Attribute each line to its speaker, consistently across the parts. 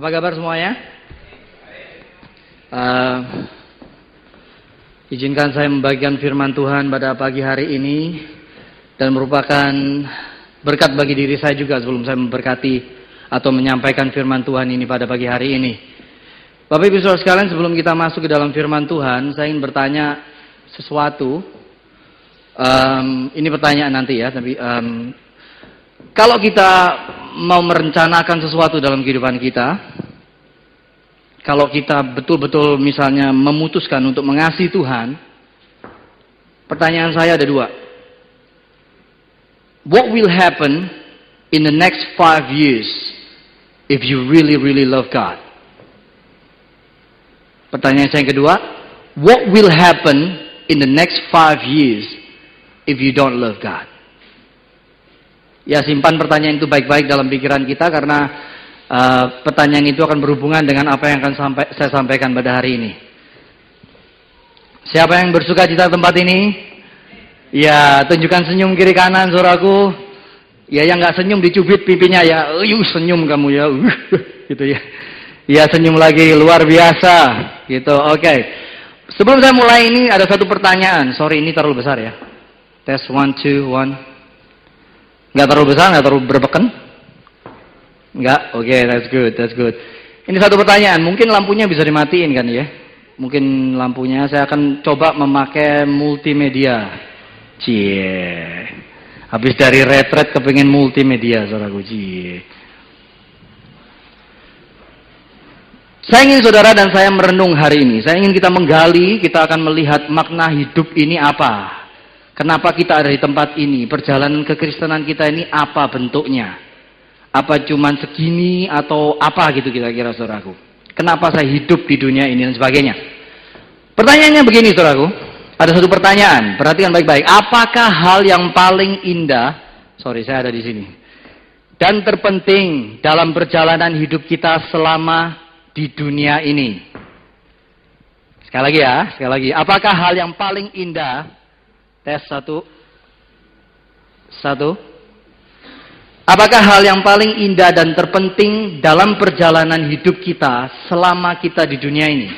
Speaker 1: Apa kabar semuanya? Uh, izinkan saya membagikan firman Tuhan pada pagi hari ini dan merupakan berkat bagi diri saya juga sebelum saya memberkati atau menyampaikan firman Tuhan ini pada pagi hari ini. Bapak Ibu Saudara sekalian, sebelum kita masuk ke dalam firman Tuhan, saya ingin bertanya sesuatu. Um, ini pertanyaan nanti ya, tapi um, kalau kita mau merencanakan sesuatu dalam kehidupan kita, kalau kita betul-betul misalnya memutuskan untuk mengasihi Tuhan, pertanyaan saya ada dua. What will happen in the next five years if you really, really love God? Pertanyaan saya yang kedua, what will happen in the next five years if you don't love God? Ya simpan pertanyaan itu baik-baik dalam pikiran kita karena uh, pertanyaan itu akan berhubungan dengan apa yang akan sampai, saya sampaikan pada hari ini. Siapa yang bersuka cita tempat ini? Ya, tunjukkan senyum kiri kanan suraku. Ya, yang nggak senyum dicubit pipinya ya. Uyuh, senyum kamu ya. gitu ya. Ya, senyum lagi luar biasa. Gitu. Oke. Okay. Sebelum saya mulai ini ada satu pertanyaan. Sorry, ini terlalu besar ya. Tes one two one. Nggak terlalu besar, nggak terlalu berbeken? Nggak? Oke, okay, that's good, that's good. Ini satu pertanyaan, mungkin lampunya bisa dimatiin kan ya? Mungkin lampunya, saya akan coba memakai multimedia. Cie. Habis dari retret kepingin multimedia, saudaraku. Cie. Saya ingin saudara dan saya merenung hari ini. Saya ingin kita menggali, kita akan melihat makna hidup ini apa. Kenapa kita ada di tempat ini? Perjalanan kekristenan kita ini apa bentuknya? Apa cuman segini atau apa gitu kira-kira saudaraku? Kenapa saya hidup di dunia ini dan sebagainya? Pertanyaannya begini saudaraku. Ada satu pertanyaan, perhatikan baik-baik. Apakah hal yang paling indah, sorry saya ada di sini, dan terpenting dalam perjalanan hidup kita selama di dunia ini? Sekali lagi ya, sekali lagi. Apakah hal yang paling indah Tes satu. Satu. Apakah hal yang paling indah dan terpenting dalam perjalanan hidup kita selama kita di dunia ini?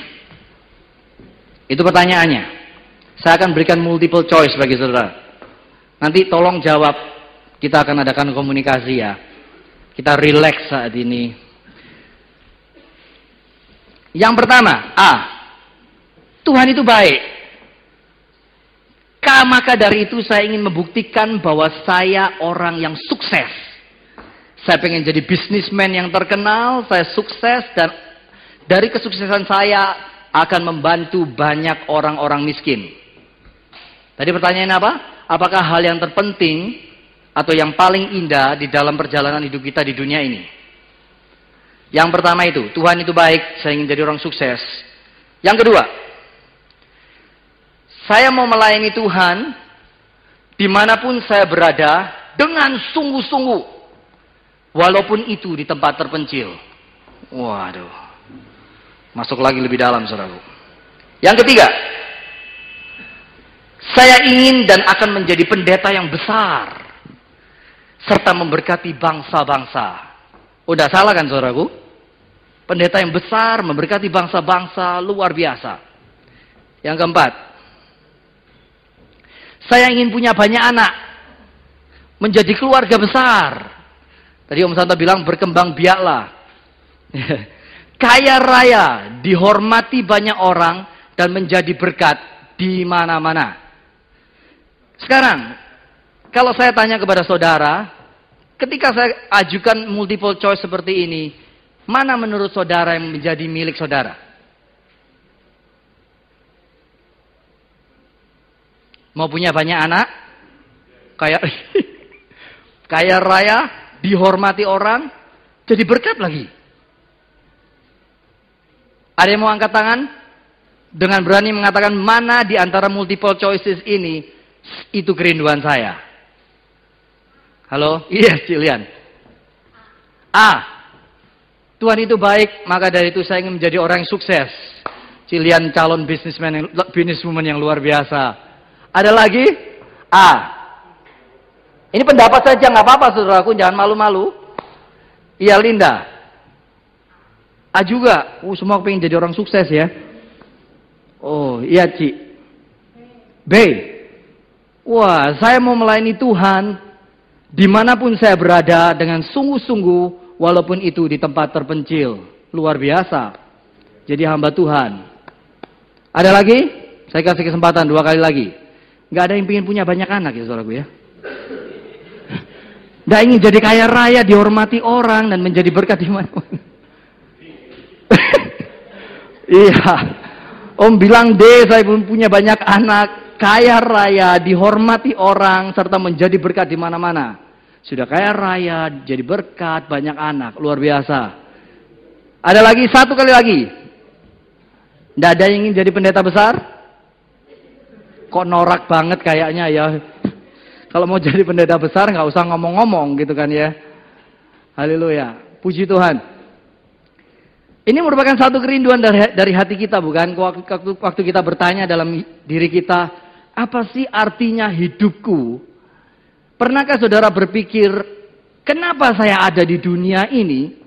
Speaker 1: Itu pertanyaannya. Saya akan berikan multiple choice bagi saudara. Nanti tolong jawab. Kita akan adakan komunikasi ya. Kita relax saat ini. Yang pertama, A. Tuhan itu baik. Maka dari itu saya ingin membuktikan bahwa saya orang yang sukses. Saya pengen jadi bisnismen yang terkenal, saya sukses dan dari kesuksesan saya akan membantu banyak orang-orang miskin. Tadi pertanyaan apa? Apakah hal yang terpenting atau yang paling indah di dalam perjalanan hidup kita di dunia ini? Yang pertama itu, Tuhan itu baik, saya ingin jadi orang sukses. Yang kedua, saya mau melayani Tuhan di mana pun saya berada dengan sungguh-sungguh. Walaupun itu di tempat terpencil. Waduh. Masuk lagi lebih dalam saudaraku. Yang ketiga. Saya ingin dan akan menjadi pendeta yang besar. Serta memberkati bangsa-bangsa. Udah salah kan saudaraku? Pendeta yang besar memberkati bangsa-bangsa luar biasa. Yang keempat, saya ingin punya banyak anak. Menjadi keluarga besar. Tadi Om Santa bilang berkembang biaklah. Kaya raya, dihormati banyak orang, dan menjadi berkat di mana-mana. Sekarang, kalau saya tanya kepada saudara, ketika saya ajukan multiple choice seperti ini, mana menurut saudara yang menjadi milik saudara? Mau punya banyak anak? Kayak kaya raya, dihormati orang, jadi berkat lagi. Ada yang mau angkat tangan? Dengan berani mengatakan mana di antara multiple choices ini itu kerinduan saya. Halo? Iya, yes, Cilian. A. Tuhan itu baik, maka dari itu saya ingin menjadi orang yang sukses. Cilian calon bisnismen, bisniswoman yang luar biasa. Ada lagi? A. Ini pendapat saja nggak apa-apa saudaraku, jangan malu-malu. Iya Linda. A juga. Uh, semua pengen jadi orang sukses ya. Oh, iya Ci. B. Wah, saya mau melayani Tuhan di mana pun saya berada dengan sungguh-sungguh walaupun itu di tempat terpencil. Luar biasa. Jadi hamba Tuhan. Ada lagi? Saya kasih kesempatan dua kali lagi. Gak ada yang ingin punya banyak anak ya saudaraku ya. Gak ingin jadi kaya raya, dihormati orang dan menjadi berkat di mana-mana. iya. Om bilang deh saya pun punya banyak anak, kaya raya, dihormati orang serta menjadi berkat di mana-mana. Sudah kaya raya, jadi berkat, banyak anak, luar biasa. Ada lagi satu kali lagi. Tidak ada yang ingin jadi pendeta besar? Kok norak banget kayaknya ya. Kalau mau jadi pendeta besar nggak usah ngomong-ngomong gitu kan ya. Haleluya. Puji Tuhan. Ini merupakan satu kerinduan dari, hati kita bukan? Waktu, waktu kita bertanya dalam diri kita, apa sih artinya hidupku? Pernahkah saudara berpikir, kenapa saya ada di dunia ini?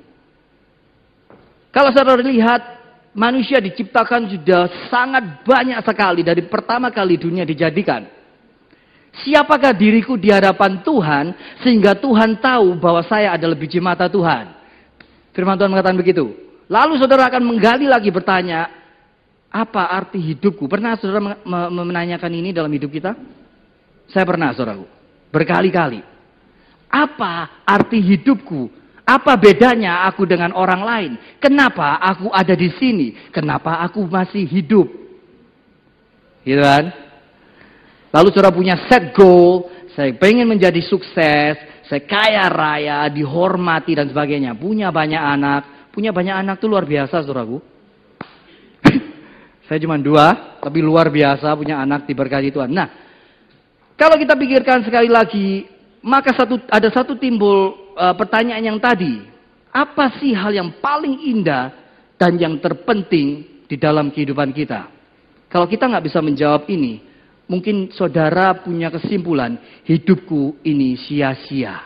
Speaker 1: Kalau saudara lihat, manusia diciptakan sudah sangat banyak sekali dari pertama kali dunia dijadikan. Siapakah diriku di hadapan Tuhan sehingga Tuhan tahu bahwa saya adalah biji mata Tuhan? Firman Tuhan mengatakan begitu. Lalu saudara akan menggali lagi bertanya, apa arti hidupku? Pernah saudara menanyakan ini dalam hidup kita? Saya pernah saudaraku. Berkali-kali. Apa arti hidupku? Apa bedanya aku dengan orang lain? Kenapa aku ada di sini? Kenapa aku masih hidup? Gitu kan? Lalu saudara punya set goal, saya pengen menjadi sukses, saya kaya raya, dihormati dan sebagainya. Punya banyak anak, punya banyak anak itu luar biasa saudaraku. saya cuma dua, tapi luar biasa punya anak diberkati Tuhan. Nah, kalau kita pikirkan sekali lagi, maka satu, ada satu timbul uh, pertanyaan yang tadi. Apa sih hal yang paling indah dan yang terpenting di dalam kehidupan kita? Kalau kita nggak bisa menjawab ini, Mungkin saudara punya kesimpulan, hidupku ini sia-sia.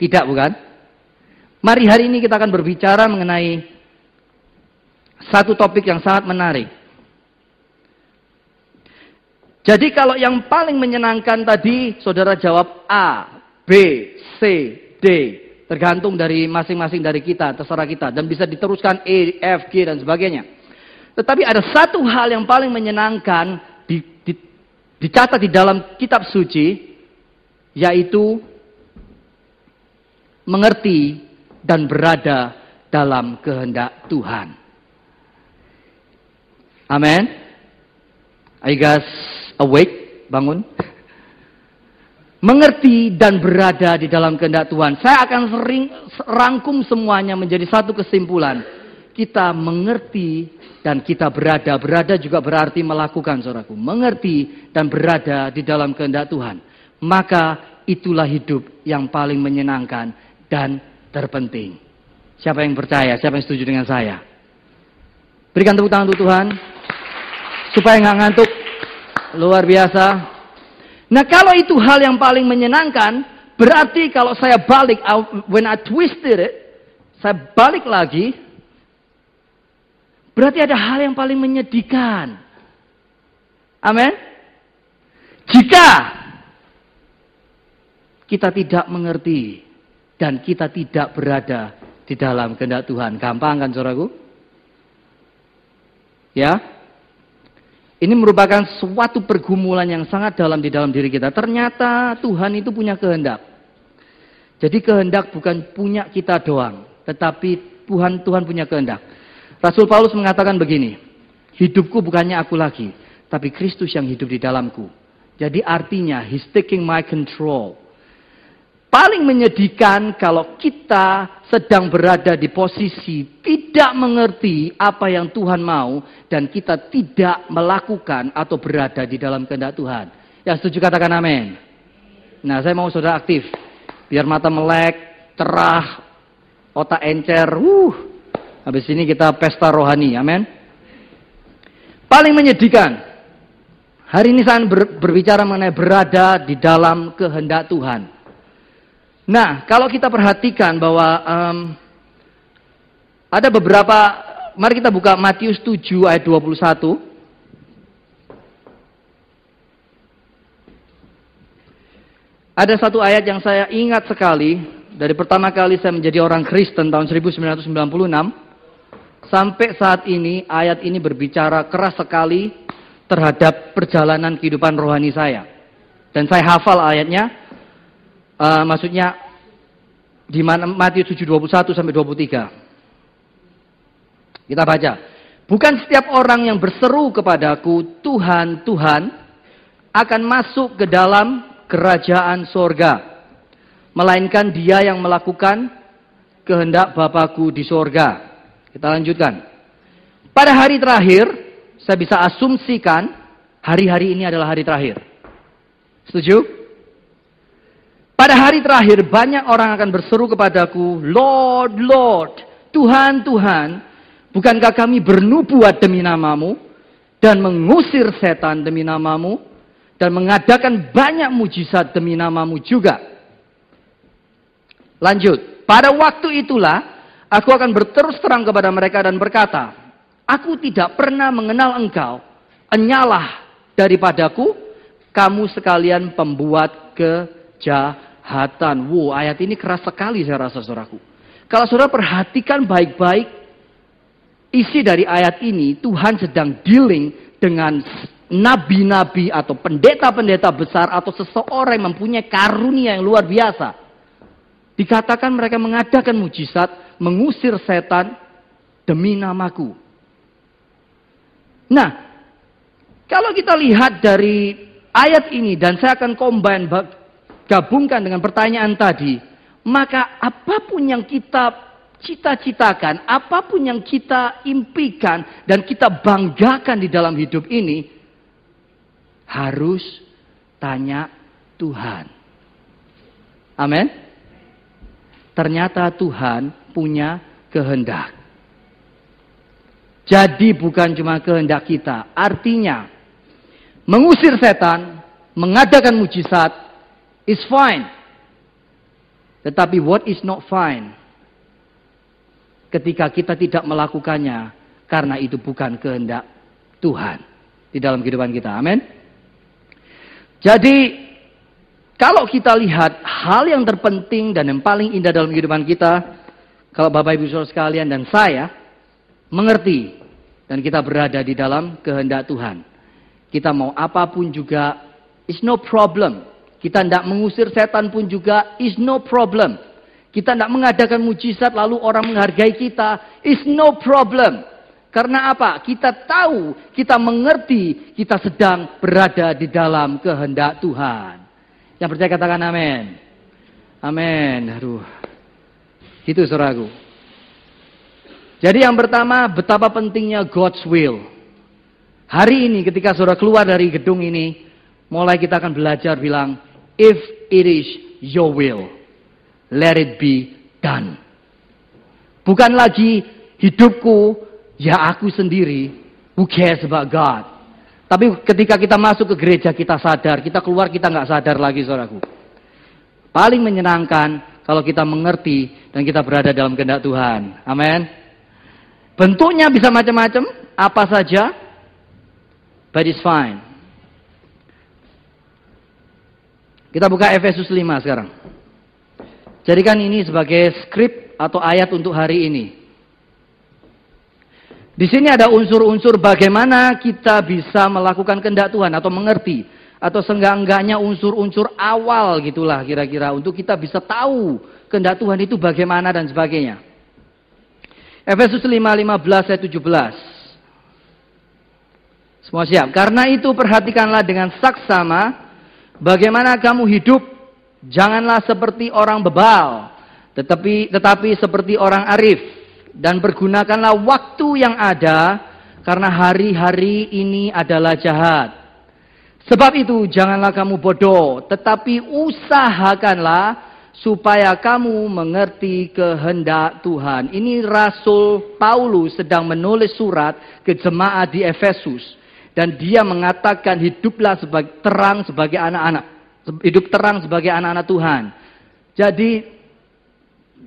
Speaker 1: Tidak bukan? Mari hari ini kita akan berbicara mengenai satu topik yang sangat menarik. Jadi kalau yang paling menyenangkan tadi, saudara jawab A, B, D. Tergantung dari masing-masing dari kita, terserah kita. Dan bisa diteruskan E, F, G, dan sebagainya. Tetapi ada satu hal yang paling menyenangkan dicatat di dalam kitab suci yaitu mengerti dan berada dalam kehendak Tuhan. Amin. Are you guys awake? Bangun. Mengerti dan berada di dalam kehendak Tuhan. Saya akan sering rangkum semuanya menjadi satu kesimpulan. Kita mengerti dan kita berada. Berada juga berarti melakukan, saudaraku. Mengerti dan berada di dalam kehendak Tuhan. Maka itulah hidup yang paling menyenangkan dan terpenting. Siapa yang percaya? Siapa yang setuju dengan saya? Berikan tepuk tangan untuk Tuhan. Supaya nggak ngantuk. Luar biasa. Nah kalau itu hal yang paling menyenangkan, berarti kalau saya balik, when I twisted it, saya balik lagi, Berarti ada hal yang paling menyedihkan. Amin. Jika kita tidak mengerti dan kita tidak berada di dalam kehendak Tuhan. Gampang kan saudaraku? Ya. Ini merupakan suatu pergumulan yang sangat dalam di dalam diri kita. Ternyata Tuhan itu punya kehendak. Jadi kehendak bukan punya kita doang, tetapi Tuhan Tuhan punya kehendak. Rasul Paulus mengatakan begini, hidupku bukannya aku lagi, tapi Kristus yang hidup di dalamku. Jadi artinya, He's taking my control. Paling menyedihkan kalau kita sedang berada di posisi tidak mengerti apa yang Tuhan mau dan kita tidak melakukan atau berada di dalam kehendak Tuhan. Ya setuju katakan amin. Nah saya mau saudara aktif. Biar mata melek, cerah, otak encer, uh, Habis ini kita pesta rohani, amin. Paling menyedihkan. Hari ini saya ber, berbicara mengenai berada di dalam kehendak Tuhan. Nah, kalau kita perhatikan bahwa um, Ada beberapa, mari kita buka Matius 7 ayat 21. Ada satu ayat yang saya ingat sekali dari pertama kali saya menjadi orang Kristen tahun 1996 sampai saat ini ayat ini berbicara keras sekali terhadap perjalanan kehidupan rohani saya. Dan saya hafal ayatnya, uh, maksudnya di mana Matius 7:21 sampai 23. Kita baca. Bukan setiap orang yang berseru kepadaku, Tuhan, Tuhan, akan masuk ke dalam kerajaan sorga. Melainkan dia yang melakukan kehendak Bapakku di sorga. Kita lanjutkan. Pada hari terakhir, saya bisa asumsikan hari-hari ini adalah hari terakhir. Setuju? Pada hari terakhir banyak orang akan berseru kepadaku, Lord, Lord, Tuhan, Tuhan, bukankah kami bernubuat demi namamu dan mengusir setan demi namamu dan mengadakan banyak mujizat demi namamu juga. Lanjut, pada waktu itulah aku akan berterus terang kepada mereka dan berkata, Aku tidak pernah mengenal engkau, enyalah daripadaku, kamu sekalian pembuat kejahatan. Wow, ayat ini keras sekali saya rasa saudaraku. Kalau saudara perhatikan baik-baik, isi dari ayat ini, Tuhan sedang dealing dengan nabi-nabi atau pendeta-pendeta besar atau seseorang yang mempunyai karunia yang luar biasa. Dikatakan mereka mengadakan mujizat, mengusir setan demi namaku. Nah, kalau kita lihat dari ayat ini dan saya akan combine gabungkan dengan pertanyaan tadi, maka apa pun yang kita cita-citakan, apa pun yang kita impikan dan kita banggakan di dalam hidup ini, harus tanya Tuhan. Amin. Ternyata Tuhan punya kehendak. Jadi bukan cuma kehendak kita. Artinya, mengusir setan, mengadakan mujizat, is fine. Tetapi what is not fine? Ketika kita tidak melakukannya, karena itu bukan kehendak Tuhan di dalam kehidupan kita. Amin. Jadi kalau kita lihat hal yang terpenting dan yang paling indah dalam kehidupan kita, kalau Bapak Ibu Saudara sekalian dan saya mengerti dan kita berada di dalam kehendak Tuhan. Kita mau apa pun juga is no problem. Kita tidak mengusir setan pun juga is no problem. Kita tidak mengadakan mujizat lalu orang menghargai kita is no problem. Karena apa? Kita tahu, kita mengerti, kita sedang berada di dalam kehendak Tuhan. Yang percaya katakan amin. Amin. Aduh. Itu saudaraku. Jadi yang pertama, betapa pentingnya God's will. Hari ini ketika saudara keluar dari gedung ini, mulai kita akan belajar bilang, if it is your will, let it be done. Bukan lagi hidupku Ya aku sendiri, who cares about God? Tapi ketika kita masuk ke gereja kita sadar, kita keluar kita nggak sadar lagi saudaraku. Paling menyenangkan kalau kita mengerti dan kita berada dalam kehendak Tuhan. Amin. Bentuknya bisa macam-macam, apa saja, but it's fine. Kita buka Efesus 5 sekarang. Jadikan ini sebagai skrip atau ayat untuk hari ini. Di sini ada unsur-unsur bagaimana kita bisa melakukan kehendak Tuhan atau mengerti atau seenggak-enggaknya unsur-unsur awal gitulah kira-kira untuk kita bisa tahu kehendak Tuhan itu bagaimana dan sebagainya. Efesus 5, 15 ayat 17. Semua siap. Karena itu perhatikanlah dengan saksama bagaimana kamu hidup. Janganlah seperti orang bebal, tetapi tetapi seperti orang arif dan pergunakanlah waktu yang ada karena hari-hari ini adalah jahat. Sebab itu janganlah kamu bodoh, tetapi usahakanlah supaya kamu mengerti kehendak Tuhan. Ini Rasul Paulus sedang menulis surat ke jemaat di Efesus dan dia mengatakan hiduplah sebagai terang sebagai anak-anak, hidup terang sebagai anak-anak Tuhan. Jadi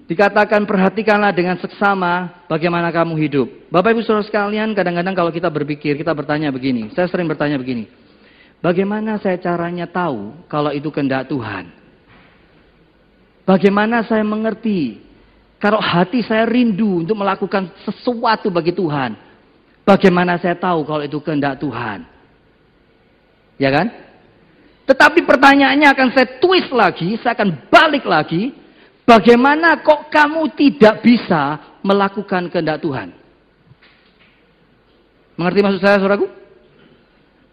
Speaker 1: Dikatakan perhatikanlah dengan seksama bagaimana kamu hidup. Bapak Ibu Saudara sekalian, kadang-kadang kalau kita berpikir, kita bertanya begini. Saya sering bertanya begini. Bagaimana saya caranya tahu kalau itu kehendak Tuhan? Bagaimana saya mengerti kalau hati saya rindu untuk melakukan sesuatu bagi Tuhan? Bagaimana saya tahu kalau itu kehendak Tuhan? Ya kan? Tetapi pertanyaannya akan saya twist lagi, saya akan balik lagi Bagaimana kok kamu tidak bisa melakukan kehendak Tuhan? Mengerti maksud saya, saudaraku?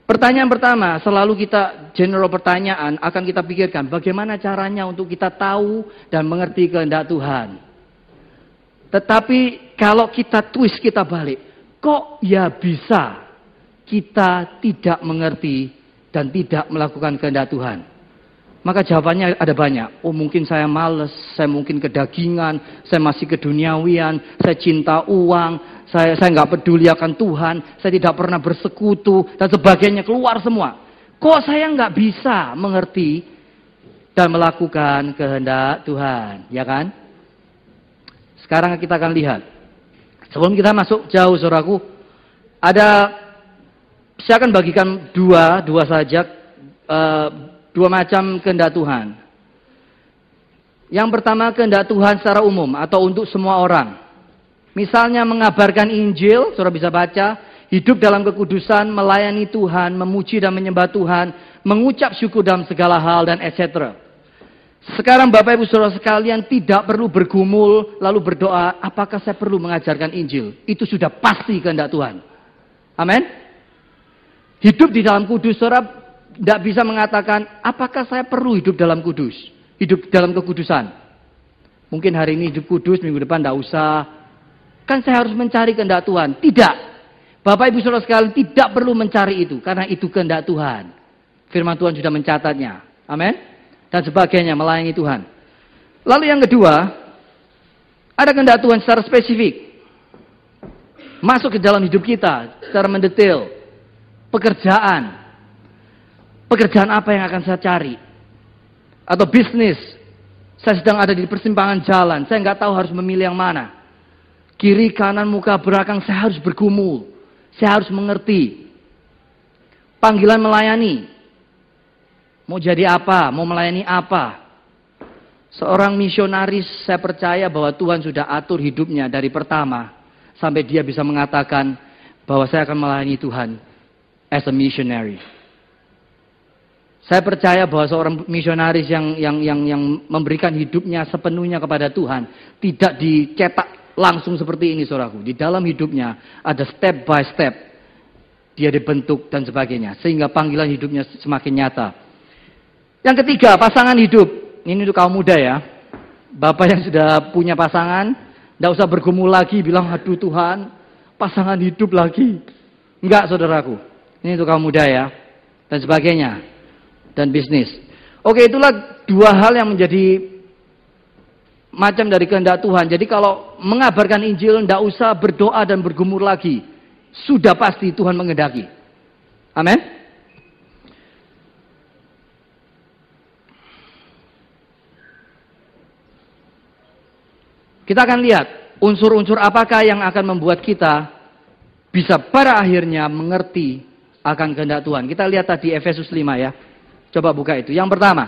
Speaker 1: Pertanyaan pertama, selalu kita general pertanyaan akan kita pikirkan bagaimana caranya untuk kita tahu dan mengerti kehendak Tuhan. Tetapi kalau kita twist kita balik, kok ya bisa kita tidak mengerti dan tidak melakukan kehendak Tuhan? Maka jawabannya ada banyak. Oh mungkin saya males, saya mungkin kedagingan, saya masih keduniawian, saya cinta uang, saya saya nggak peduli akan Tuhan, saya tidak pernah bersekutu dan sebagainya keluar semua. Kok saya nggak bisa mengerti dan melakukan kehendak Tuhan, ya kan? Sekarang kita akan lihat. Sebelum kita masuk jauh, saudaraku, ada saya akan bagikan dua, dua saja uh, Dua macam kehendak Tuhan. Yang pertama kehendak Tuhan secara umum atau untuk semua orang. Misalnya mengabarkan Injil, saudara bisa baca, hidup dalam kekudusan, melayani Tuhan, memuji dan menyembah Tuhan, mengucap syukur dalam segala hal dan etc. Sekarang Bapak Ibu Saudara sekalian tidak perlu bergumul lalu berdoa, apakah saya perlu mengajarkan Injil? Itu sudah pasti kehendak Tuhan. Amin. Hidup di dalam kudus saudara tidak bisa mengatakan, apakah saya perlu hidup dalam kudus? Hidup dalam kekudusan. Mungkin hari ini hidup kudus, minggu depan tidak usah. Kan saya harus mencari kehendak Tuhan. Tidak. Bapak Ibu Saudara sekalian tidak perlu mencari itu. Karena itu kehendak Tuhan. Firman Tuhan sudah mencatatnya. Amin. Dan sebagainya, melayani Tuhan. Lalu yang kedua, ada kehendak Tuhan secara spesifik. Masuk ke dalam hidup kita secara mendetail. Pekerjaan, Pekerjaan apa yang akan saya cari? Atau bisnis. Saya sedang ada di persimpangan jalan. Saya nggak tahu harus memilih yang mana. Kiri, kanan, muka, belakang. Saya harus bergumul. Saya harus mengerti. Panggilan melayani. Mau jadi apa? Mau melayani apa? Seorang misionaris saya percaya bahwa Tuhan sudah atur hidupnya dari pertama. Sampai dia bisa mengatakan bahwa saya akan melayani Tuhan as a missionary. Saya percaya bahwa seorang misionaris yang yang yang yang memberikan hidupnya sepenuhnya kepada Tuhan tidak dicetak langsung seperti ini saudaraku. Di dalam hidupnya ada step by step dia dibentuk dan sebagainya sehingga panggilan hidupnya semakin nyata. Yang ketiga, pasangan hidup. Ini untuk kaum muda ya. Bapak yang sudah punya pasangan, tidak usah bergumul lagi bilang aduh Tuhan, pasangan hidup lagi. Enggak saudaraku. Ini untuk kaum muda ya. Dan sebagainya dan bisnis. Oke, itulah dua hal yang menjadi macam dari kehendak Tuhan. Jadi kalau mengabarkan Injil, tidak usah berdoa dan bergumur lagi. Sudah pasti Tuhan mengendaki. Amin. Kita akan lihat unsur-unsur apakah yang akan membuat kita bisa pada akhirnya mengerti akan kehendak Tuhan. Kita lihat tadi Efesus 5 ya. Coba buka itu. Yang pertama.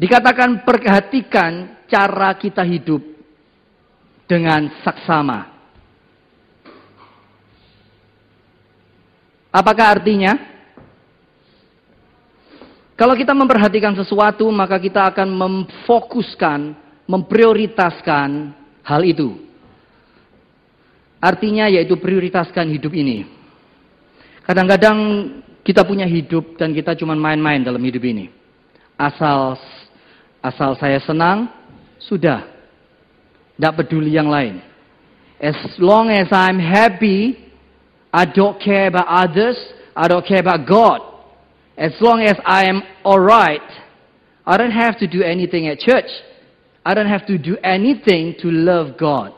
Speaker 1: Dikatakan perhatikan cara kita hidup dengan saksama. Apakah artinya? Kalau kita memperhatikan sesuatu, maka kita akan memfokuskan, memprioritaskan hal itu. Artinya yaitu prioritaskan hidup ini. Kadang-kadang kita punya hidup dan kita cuma main-main dalam hidup ini. Asal asal saya senang, sudah. Tidak peduli yang lain. As long as I'm happy, I don't care about others, I don't care about God. As long as I am alright, I don't have to do anything at church. I don't have to do anything to love God.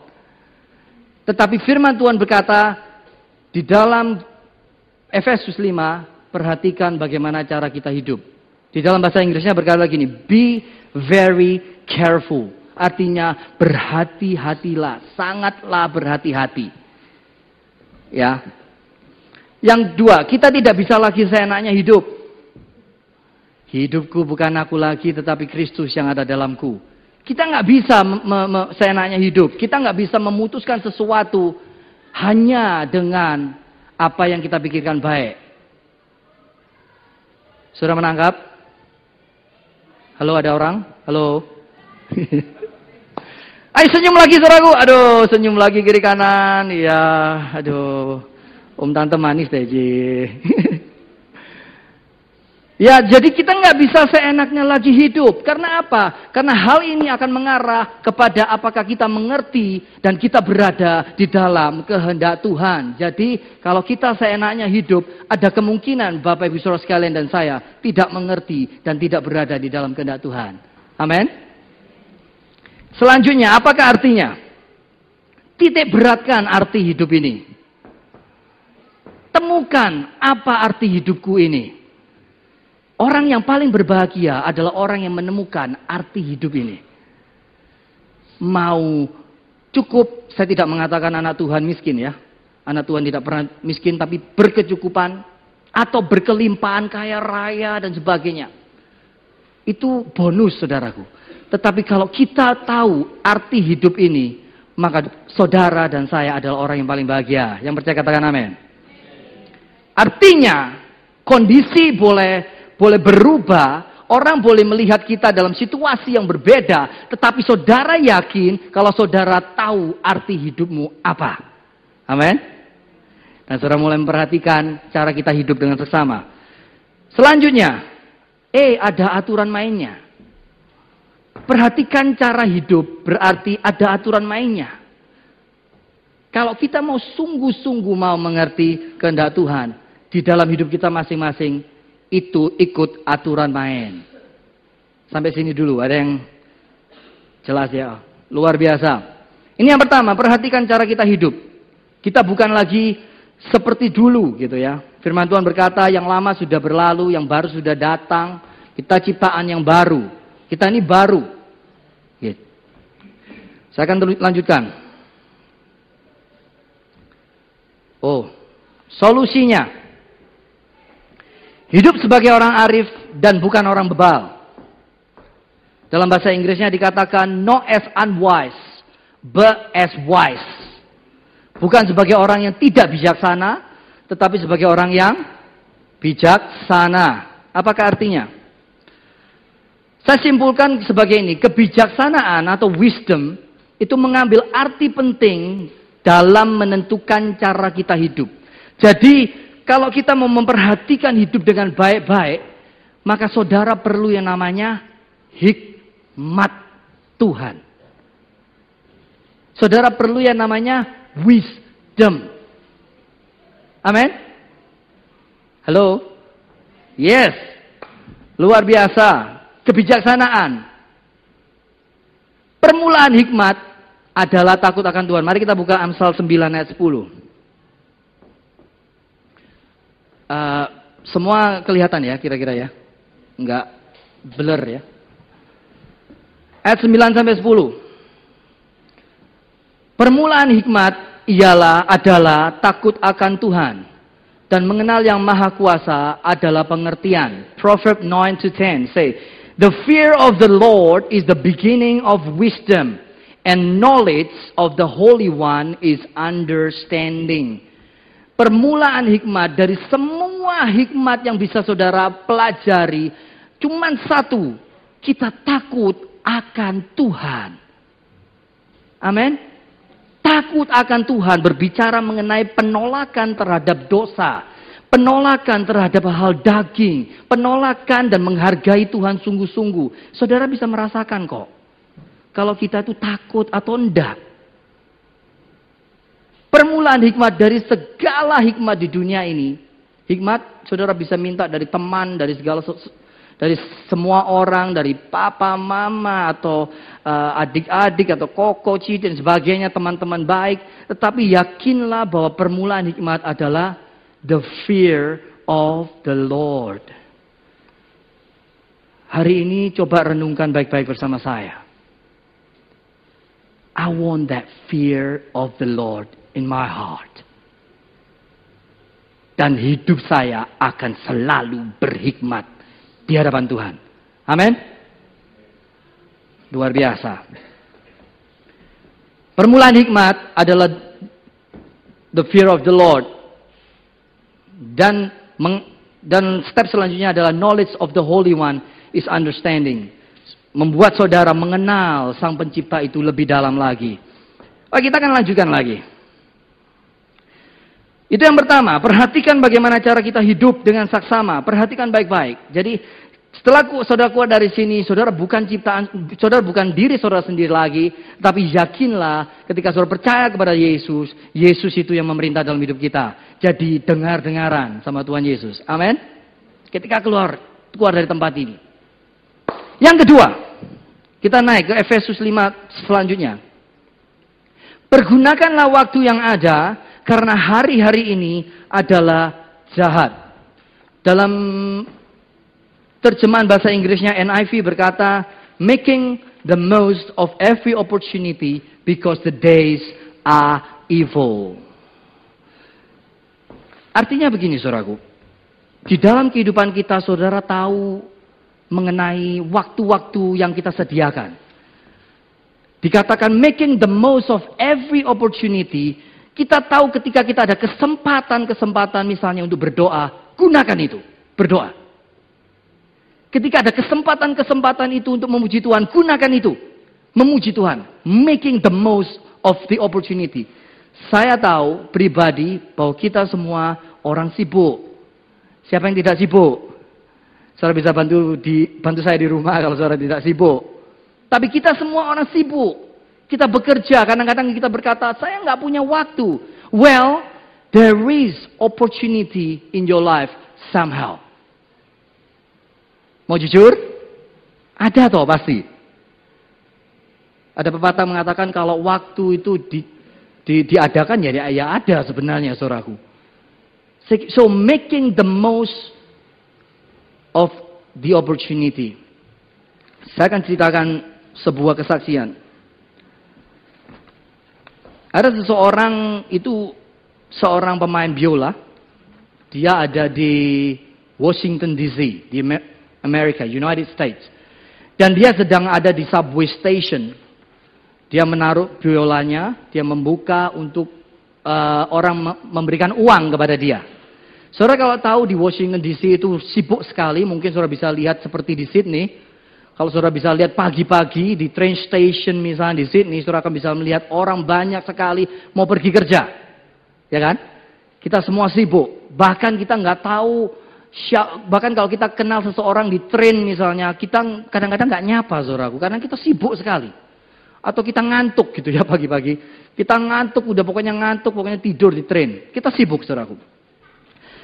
Speaker 1: Tetapi firman Tuhan berkata, di dalam Efesus 5, perhatikan bagaimana cara kita hidup. Di dalam bahasa Inggrisnya berkata begini, be Very careful. Artinya berhati-hatilah, sangatlah berhati-hati. Ya. Yang dua, kita tidak bisa lagi seenaknya hidup. Hidupku bukan aku lagi, tetapi Kristus yang ada dalamku. Kita nggak bisa seenaknya hidup. Kita nggak bisa memutuskan sesuatu hanya dengan apa yang kita pikirkan baik. Sudah menangkap? Halo ada orang? Halo? Ayo senyum lagi saudaraku. Aduh, senyum lagi kiri kanan. Iya, aduh. Om tante manis deh, Ji. Ya, jadi kita nggak bisa seenaknya lagi hidup. Karena apa? Karena hal ini akan mengarah kepada apakah kita mengerti dan kita berada di dalam kehendak Tuhan. Jadi, kalau kita seenaknya hidup, ada kemungkinan Bapak Ibu Saudara sekalian dan saya tidak mengerti dan tidak berada di dalam kehendak Tuhan. Amin. Selanjutnya, apakah artinya? Titik beratkan arti hidup ini. Temukan apa arti hidupku ini. Orang yang paling berbahagia adalah orang yang menemukan arti hidup ini. Mau cukup, saya tidak mengatakan anak Tuhan miskin ya. Anak Tuhan tidak pernah miskin tapi berkecukupan atau berkelimpahan kaya raya dan sebagainya. Itu bonus saudaraku. Tetapi kalau kita tahu arti hidup ini, maka saudara dan saya adalah orang yang paling bahagia. Yang percaya katakan amin. Artinya, kondisi boleh boleh berubah, orang boleh melihat kita dalam situasi yang berbeda, tetapi saudara yakin kalau saudara tahu arti hidupmu apa. Amin. Dan saudara mulai memperhatikan cara kita hidup dengan sesama. Selanjutnya, eh ada aturan mainnya. Perhatikan cara hidup berarti ada aturan mainnya. Kalau kita mau sungguh-sungguh mau mengerti kehendak Tuhan di dalam hidup kita masing-masing, itu ikut aturan main. Sampai sini dulu, ada yang jelas ya. Luar biasa. Ini yang pertama, perhatikan cara kita hidup. Kita bukan lagi seperti dulu gitu ya. Firman Tuhan berkata, yang lama sudah berlalu, yang baru sudah datang. Kita ciptaan yang baru. Kita ini baru. Gitu. Saya akan lanjutkan. Oh, solusinya Hidup sebagai orang arif dan bukan orang bebal. Dalam bahasa Inggrisnya dikatakan not as unwise, but as wise. Bukan sebagai orang yang tidak bijaksana, tetapi sebagai orang yang bijaksana. Apakah artinya? Saya simpulkan sebagai ini, kebijaksanaan atau wisdom itu mengambil arti penting dalam menentukan cara kita hidup. Jadi kalau kita mau memperhatikan hidup dengan baik-baik, maka saudara perlu yang namanya hikmat Tuhan. Saudara perlu yang namanya wisdom. Amin. Halo? Yes. Luar biasa. Kebijaksanaan. Permulaan hikmat adalah takut akan Tuhan. Mari kita buka Amsal 9 ayat 10. Uh, semua kelihatan ya kira-kira ya. Enggak blur ya. Ayat 9 sampai 10. Permulaan hikmat ialah adalah takut akan Tuhan dan mengenal yang maha kuasa adalah pengertian. Proverb 9 to 10 say, The fear of the Lord is the beginning of wisdom and knowledge of the Holy One is understanding. Permulaan hikmat dari semua hikmat yang bisa saudara pelajari, cuman satu, kita takut akan Tuhan. Amin. Takut akan Tuhan berbicara mengenai penolakan terhadap dosa, penolakan terhadap hal daging, penolakan dan menghargai Tuhan sungguh-sungguh. Saudara bisa merasakan kok. Kalau kita itu takut atau enggak. Permulaan hikmat dari segala hikmat di dunia ini. Hikmat saudara bisa minta dari teman, dari segala dari semua orang, dari papa, mama, atau uh, adik-adik, atau koko, cici, dan sebagainya, teman-teman baik. Tetapi yakinlah bahwa permulaan hikmat adalah the fear of the Lord. Hari ini coba renungkan baik-baik bersama saya. I want that fear of the Lord in my heart. Dan hidup saya akan selalu berhikmat di hadapan Tuhan. Amin. Luar biasa. Permulaan hikmat adalah the fear of the Lord. Dan meng, dan step selanjutnya adalah knowledge of the Holy One is understanding membuat saudara mengenal Sang Pencipta itu lebih dalam lagi. Oh, kita akan lanjutkan lagi. Itu yang pertama, perhatikan bagaimana cara kita hidup dengan saksama. Perhatikan baik-baik. Jadi setelah saudara keluar dari sini, saudara bukan ciptaan, saudara bukan diri saudara sendiri lagi, tapi yakinlah ketika saudara percaya kepada Yesus, Yesus itu yang memerintah dalam hidup kita. Jadi dengar-dengaran sama Tuhan Yesus. Amin. Ketika keluar keluar dari tempat ini. Yang kedua, kita naik ke Efesus 5 selanjutnya. Pergunakanlah waktu yang ada karena hari-hari ini adalah jahat. Dalam terjemahan bahasa Inggrisnya NIV berkata, making the most of every opportunity because the days are evil. Artinya begini saudaraku. Di dalam kehidupan kita saudara tahu mengenai waktu-waktu yang kita sediakan. Dikatakan making the most of every opportunity. Kita tahu ketika kita ada kesempatan-kesempatan misalnya untuk berdoa, gunakan itu. Berdoa. Ketika ada kesempatan-kesempatan itu untuk memuji Tuhan, gunakan itu. Memuji Tuhan. Making the most of the opportunity. Saya tahu pribadi bahwa kita semua orang sibuk. Siapa yang tidak sibuk? Saudara bisa bantu di bantu saya di rumah kalau saudara tidak sibuk. Tapi kita semua orang sibuk. Kita bekerja, kadang-kadang kita berkata, saya nggak punya waktu. Well, there is opportunity in your life somehow. Mau jujur? Ada toh pasti. Ada pepatah mengatakan kalau waktu itu di, di, diadakan ya, ya ada sebenarnya saudaraku. So making the most of the opportunity. Saya akan ceritakan sebuah kesaksian. Ada seseorang itu seorang pemain biola. Dia ada di Washington DC, di Amerika, United States. Dan dia sedang ada di subway station. Dia menaruh biolanya, dia membuka untuk uh, orang memberikan uang kepada dia. Saudara kalau tahu di Washington DC itu sibuk sekali, mungkin saudara bisa lihat seperti di Sydney. Kalau saudara bisa lihat pagi-pagi di train station misalnya di Sydney, saudara akan bisa melihat orang banyak sekali mau pergi kerja. Ya kan? Kita semua sibuk. Bahkan kita nggak tahu, bahkan kalau kita kenal seseorang di train misalnya, kita kadang-kadang nggak nyapa saudaraku, karena kita sibuk sekali. Atau kita ngantuk gitu ya pagi-pagi. Kita ngantuk, udah pokoknya ngantuk, pokoknya tidur di train. Kita sibuk saudaraku.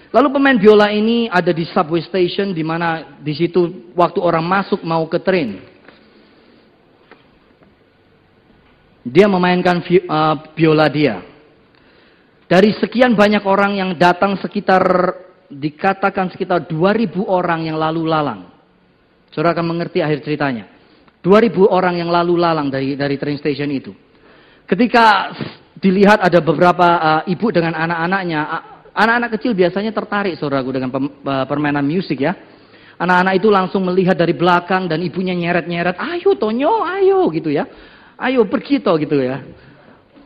Speaker 1: Lalu pemain biola ini ada di subway station di mana di situ waktu orang masuk mau ke train. Dia memainkan uh, biola dia. Dari sekian banyak orang yang datang sekitar dikatakan sekitar 2000 orang yang lalu lalang. Saudara akan mengerti akhir ceritanya. 2000 orang yang lalu lalang dari dari train station itu. Ketika dilihat ada beberapa uh, ibu dengan anak-anaknya Anak-anak kecil biasanya tertarik saudaraku dengan permainan musik ya. Anak-anak itu langsung melihat dari belakang dan ibunya nyeret-nyeret, ayo Tonyo, ayo gitu ya. Ayo pergi toh gitu ya.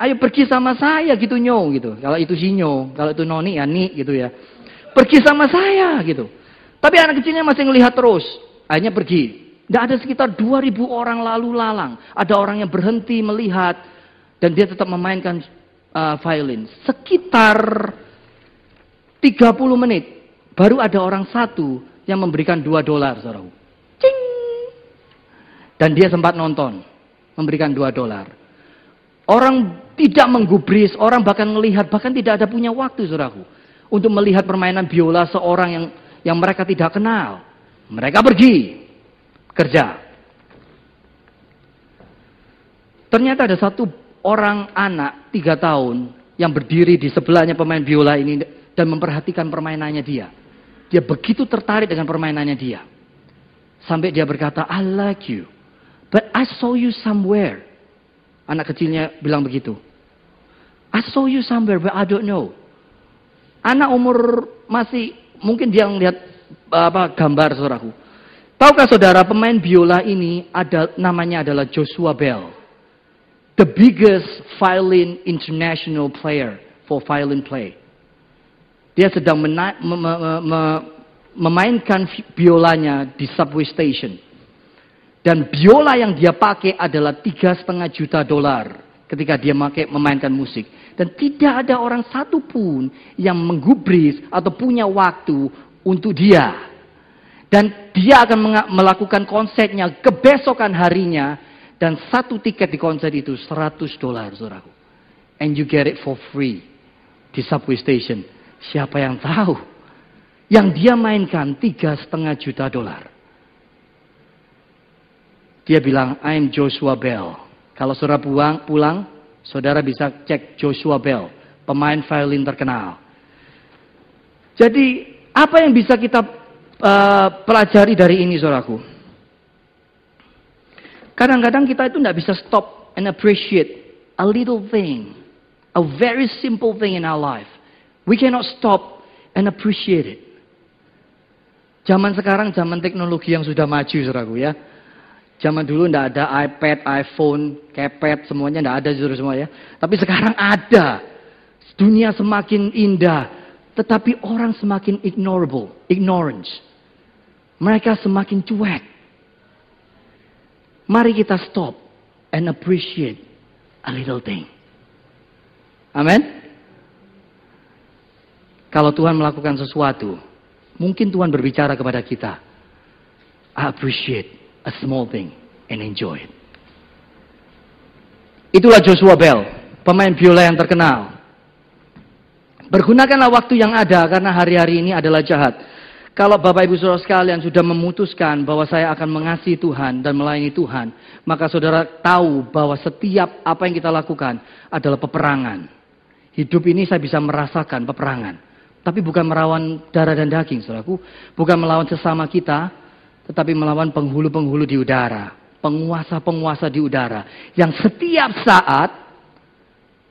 Speaker 1: Ayo pergi sama saya gitu nyo gitu. Kalau itu si nyo, kalau itu noni ya ni gitu ya. Pergi sama saya gitu. Tapi anak kecilnya masih melihat terus. Akhirnya pergi. Tidak ada sekitar 2000 orang lalu lalang. Ada orang yang berhenti melihat dan dia tetap memainkan uh, violin. Sekitar 30 menit baru ada orang satu yang memberikan 2 dolar, saudara. Cing. Dan dia sempat nonton, memberikan 2 dolar. Orang tidak menggubris, orang bahkan melihat, bahkan tidak ada punya waktu, saudaraku. Untuk melihat permainan biola seorang yang yang mereka tidak kenal. Mereka pergi kerja. Ternyata ada satu orang anak tiga tahun yang berdiri di sebelahnya pemain biola ini dan memperhatikan permainannya dia. Dia begitu tertarik dengan permainannya dia. Sampai dia berkata, I like you. But I saw you somewhere. Anak kecilnya bilang begitu. I saw you somewhere, but I don't know. Anak umur masih, mungkin dia ngeliat apa gambar saudaraku. Tahukah saudara pemain biola ini ada namanya adalah Joshua Bell. The biggest violin international player for violin play. Dia sedang mena- me- me- me- memainkan biolanya di subway station. Dan biola yang dia pakai adalah tiga setengah juta dolar ketika dia pakai memainkan musik. Dan tidak ada orang satupun yang menggubris atau punya waktu untuk dia. Dan dia akan melakukan konsernya kebesokan harinya. Dan satu tiket di konser itu 100 dolar, saudaraku. And you get it for free di subway station. Siapa yang tahu? Yang dia mainkan tiga setengah juta dolar. Dia bilang, I'm Joshua Bell. Kalau saudara pulang, pulang, saudara bisa cek Joshua Bell, pemain violin terkenal. Jadi, apa yang bisa kita uh, pelajari dari ini, saudaraku? Kadang-kadang kita itu tidak bisa stop and appreciate a little thing, a very simple thing in our life. We cannot stop and appreciate it. Zaman sekarang zaman teknologi yang sudah maju, saudaraku ya. Zaman dulu tidak ada iPad, iPhone, kepet, semuanya tidak ada saudara semua ya. Tapi sekarang ada. Dunia semakin indah, tetapi orang semakin ignorable, ignorance. Mereka semakin cuek. Mari kita stop and appreciate a little thing. Amin. Kalau Tuhan melakukan sesuatu, mungkin Tuhan berbicara kepada kita. I appreciate a small thing and enjoy it. Itulah Joshua Bell, pemain biola yang terkenal. Bergunakanlah waktu yang ada karena hari-hari ini adalah jahat. Kalau Bapak Ibu Saudara sekalian sudah memutuskan bahwa saya akan mengasihi Tuhan dan melayani Tuhan, maka saudara tahu bahwa setiap apa yang kita lakukan adalah peperangan. Hidup ini saya bisa merasakan peperangan. Tapi bukan melawan darah dan daging, saudaraku. Bukan melawan sesama kita, tetapi melawan penghulu-penghulu di udara. Penguasa-penguasa di udara. Yang setiap saat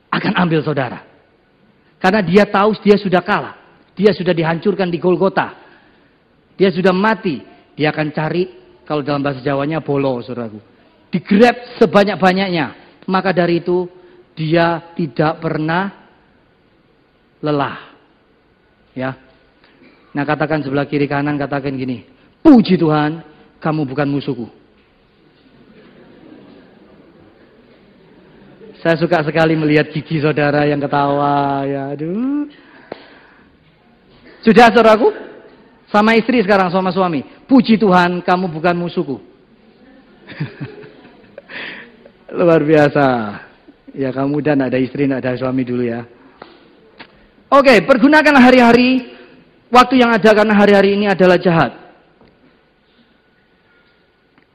Speaker 1: akan ambil saudara. Karena dia tahu dia sudah kalah. Dia sudah dihancurkan di Golgota. Dia sudah mati. Dia akan cari, kalau dalam bahasa Jawanya, bolo, saudaraku. Digrab sebanyak-banyaknya. Maka dari itu, dia tidak pernah lelah. Ya. Nah katakan sebelah kiri kanan katakan gini. Puji Tuhan, kamu bukan musuhku. Saya suka sekali melihat gigi saudara yang ketawa. Ya, aduh. Sudah saudaraku? Sama istri sekarang, sama suami. Puji Tuhan, kamu bukan musuhku. Luar biasa. Ya kamu dan ada istri, ada suami dulu ya. Oke, pergunakan hari-hari waktu yang ada karena hari-hari ini adalah jahat.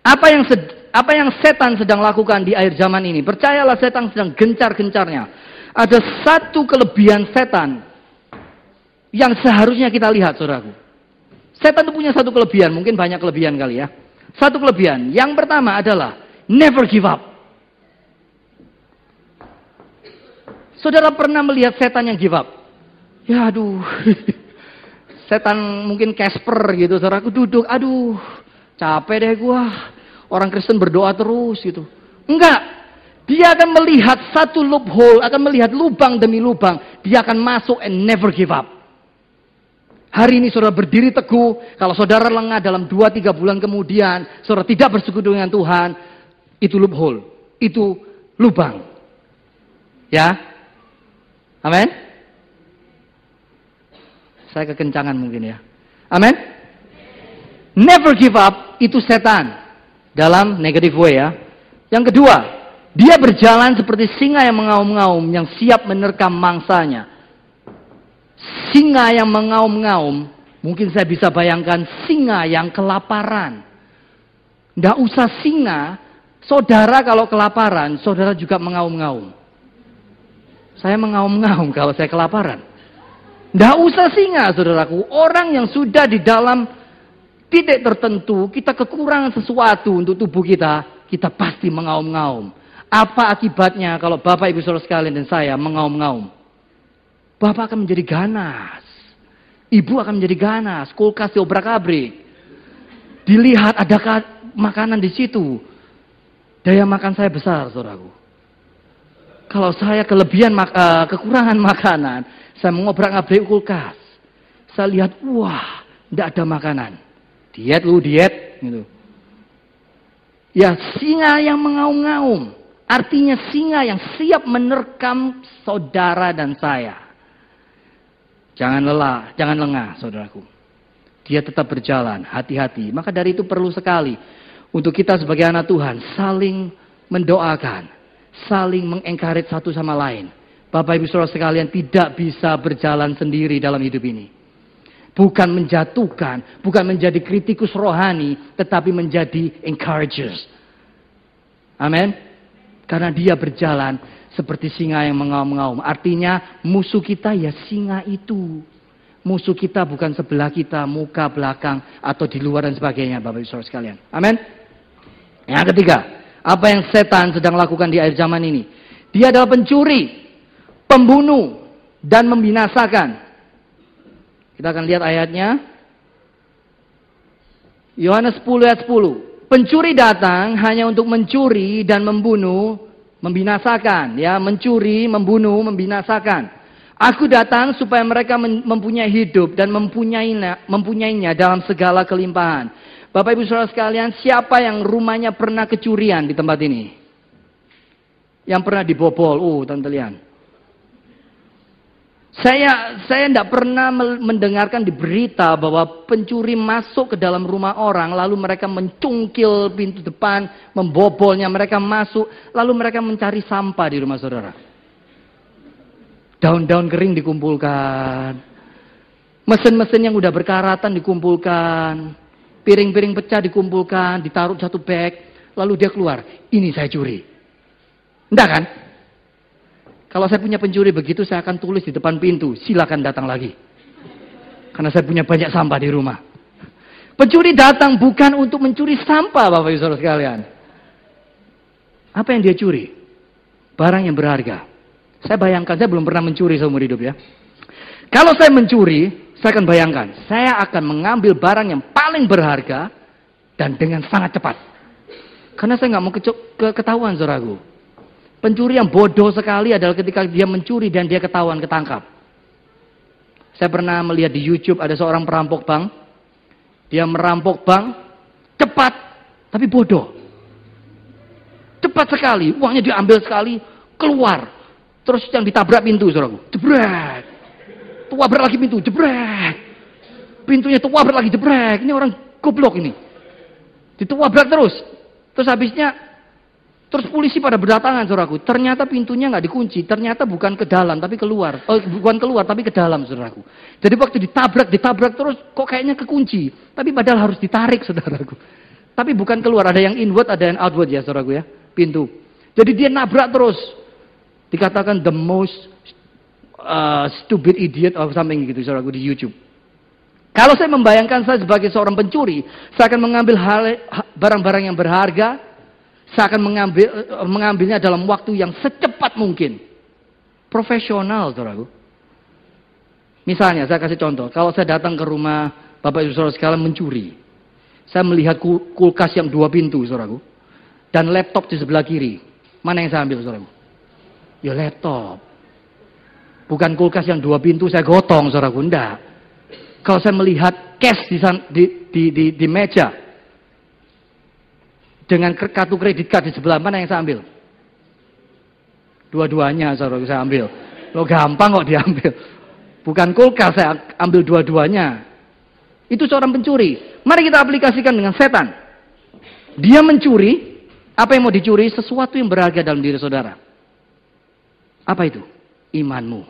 Speaker 1: Apa yang apa yang setan sedang lakukan di akhir zaman ini? Percayalah setan sedang gencar-gencarnya. Ada satu kelebihan setan yang seharusnya kita lihat, saudaraku. Setan itu punya satu kelebihan, mungkin banyak kelebihan kali ya. Satu kelebihan. Yang pertama adalah never give up. Saudara pernah melihat setan yang give up? Ya aduh. Setan mungkin Casper gitu, saudaraku duduk, aduh, capek deh gua. Orang Kristen berdoa terus gitu. Enggak. Dia akan melihat satu loophole, akan melihat lubang demi lubang. Dia akan masuk and never give up. Hari ini saudara berdiri teguh, kalau saudara lengah dalam 2-3 bulan kemudian, saudara tidak bersekutu dengan Tuhan, itu loophole, itu lubang. Ya, amin. Saya kekencangan mungkin ya. Amin. Never give up itu setan dalam negative way ya. Yang kedua, dia berjalan seperti singa yang mengaum-ngaum yang siap menerkam mangsanya. Singa yang mengaum-ngaum, mungkin saya bisa bayangkan singa yang kelaparan. Tidak usah singa, saudara kalau kelaparan, saudara juga mengaum-ngaum. Saya mengaum-ngaum kalau saya kelaparan. Tidak usah singa, saudaraku. Orang yang sudah di dalam titik tertentu kita kekurangan sesuatu untuk tubuh kita, kita pasti mengaum-ngaum. Apa akibatnya kalau Bapak Ibu Saudara sekalian dan saya mengaum-ngaum? Bapak akan menjadi ganas. Ibu akan menjadi ganas, kulkas diobrak-abrik. Dilihat adakah makanan di situ. Daya makan saya besar, saudaraku. Kalau saya kelebihan uh, kekurangan makanan, saya mengobrak-abrik kulkas. Saya lihat, wah, tidak ada makanan. Diet lu, diet. Gitu. Ya, singa yang mengaum-ngaum. Artinya singa yang siap menerkam saudara dan saya. Jangan lelah, jangan lengah, saudaraku. Dia tetap berjalan, hati-hati. Maka dari itu perlu sekali untuk kita sebagai anak Tuhan saling mendoakan, saling mengencourage satu sama lain. Bapak Ibu Saudara sekalian tidak bisa berjalan sendiri dalam hidup ini. Bukan menjatuhkan, bukan menjadi kritikus rohani, tetapi menjadi encouragers. Amin. Karena dia berjalan seperti singa yang mengaum-ngaum. Artinya musuh kita ya singa itu. Musuh kita bukan sebelah kita, muka, belakang, atau di luar dan sebagainya, Bapak Ibu Saudara sekalian. Amin. Yang ketiga, apa yang setan sedang lakukan di akhir zaman ini? Dia adalah pencuri, pembunuh, dan membinasakan. Kita akan lihat ayatnya. Yohanes 10 ayat 10. Pencuri datang hanya untuk mencuri dan membunuh, membinasakan. Ya, mencuri, membunuh, membinasakan. Aku datang supaya mereka mempunyai hidup dan mempunyainya, mempunyainya dalam segala kelimpahan. Bapak Ibu Saudara sekalian, siapa yang rumahnya pernah kecurian di tempat ini? Yang pernah dibobol? Oh, tante lian. Saya saya tidak pernah mendengarkan di berita bahwa pencuri masuk ke dalam rumah orang, lalu mereka mencungkil pintu depan, membobolnya, mereka masuk, lalu mereka mencari sampah di rumah saudara. Daun-daun kering dikumpulkan, mesin-mesin yang udah berkaratan dikumpulkan, piring-piring pecah dikumpulkan, ditaruh satu bag, lalu dia keluar, ini saya curi. Enggak kan? Kalau saya punya pencuri begitu, saya akan tulis di depan pintu, silakan datang lagi. Karena saya punya banyak sampah di rumah. Pencuri datang bukan untuk mencuri sampah, Bapak Ibu Saudara sekalian. Apa yang dia curi? Barang yang berharga. Saya bayangkan, saya belum pernah mencuri seumur hidup ya. Kalau saya mencuri, saya akan bayangkan, saya akan mengambil barang yang paling berharga dan dengan sangat cepat. Karena saya nggak mau ke ketahuan, saudaraku. Pencuri yang bodoh sekali adalah ketika dia mencuri dan dia ketahuan ketangkap. Saya pernah melihat di YouTube ada seorang perampok bank. Dia merampok bank cepat tapi bodoh. Cepat sekali, uangnya diambil sekali, keluar. Terus yang ditabrak pintu, saudaraku. Jebret. Tuabrak lagi pintu, jebret. Pintunya tuabrak lagi, jebret. Ini orang goblok ini. Dituabrak terus. Terus habisnya Terus polisi pada berdatangan, saudaraku. Ternyata pintunya nggak dikunci. Ternyata bukan ke dalam, tapi keluar. Oh, bukan keluar, tapi ke dalam, saudaraku. Jadi waktu ditabrak, ditabrak terus, kok kayaknya kekunci. Tapi padahal harus ditarik, saudaraku. Tapi bukan keluar, ada yang inward, ada yang outward ya, saudaraku ya. Pintu. Jadi dia nabrak terus. Dikatakan the most uh, stupid idiot of something gitu, saudaraku, di YouTube. Kalau saya membayangkan saya sebagai seorang pencuri, saya akan mengambil barang-barang yang berharga, saya akan mengambil, mengambilnya dalam waktu yang secepat mungkin. Profesional, saudaraku. Misalnya, saya kasih contoh. Kalau saya datang ke rumah Bapak Ibu Saudara sekalian mencuri. Saya melihat kulkas yang dua pintu, saudaraku. Dan laptop di sebelah kiri. Mana yang saya ambil, saudaraku? Ya laptop. Bukan kulkas yang dua pintu saya gotong, saudaraku. Enggak. Kalau saya melihat cash di, di, di, di, di meja, dengan kartu kredit card di sebelah mana yang saya ambil? Dua-duanya saudara saya ambil. Lo gampang kok diambil. Bukan kulkas saya ambil dua-duanya. Itu seorang pencuri. Mari kita aplikasikan dengan setan. Dia mencuri, apa yang mau dicuri? Sesuatu yang berharga dalam diri saudara. Apa itu? Imanmu.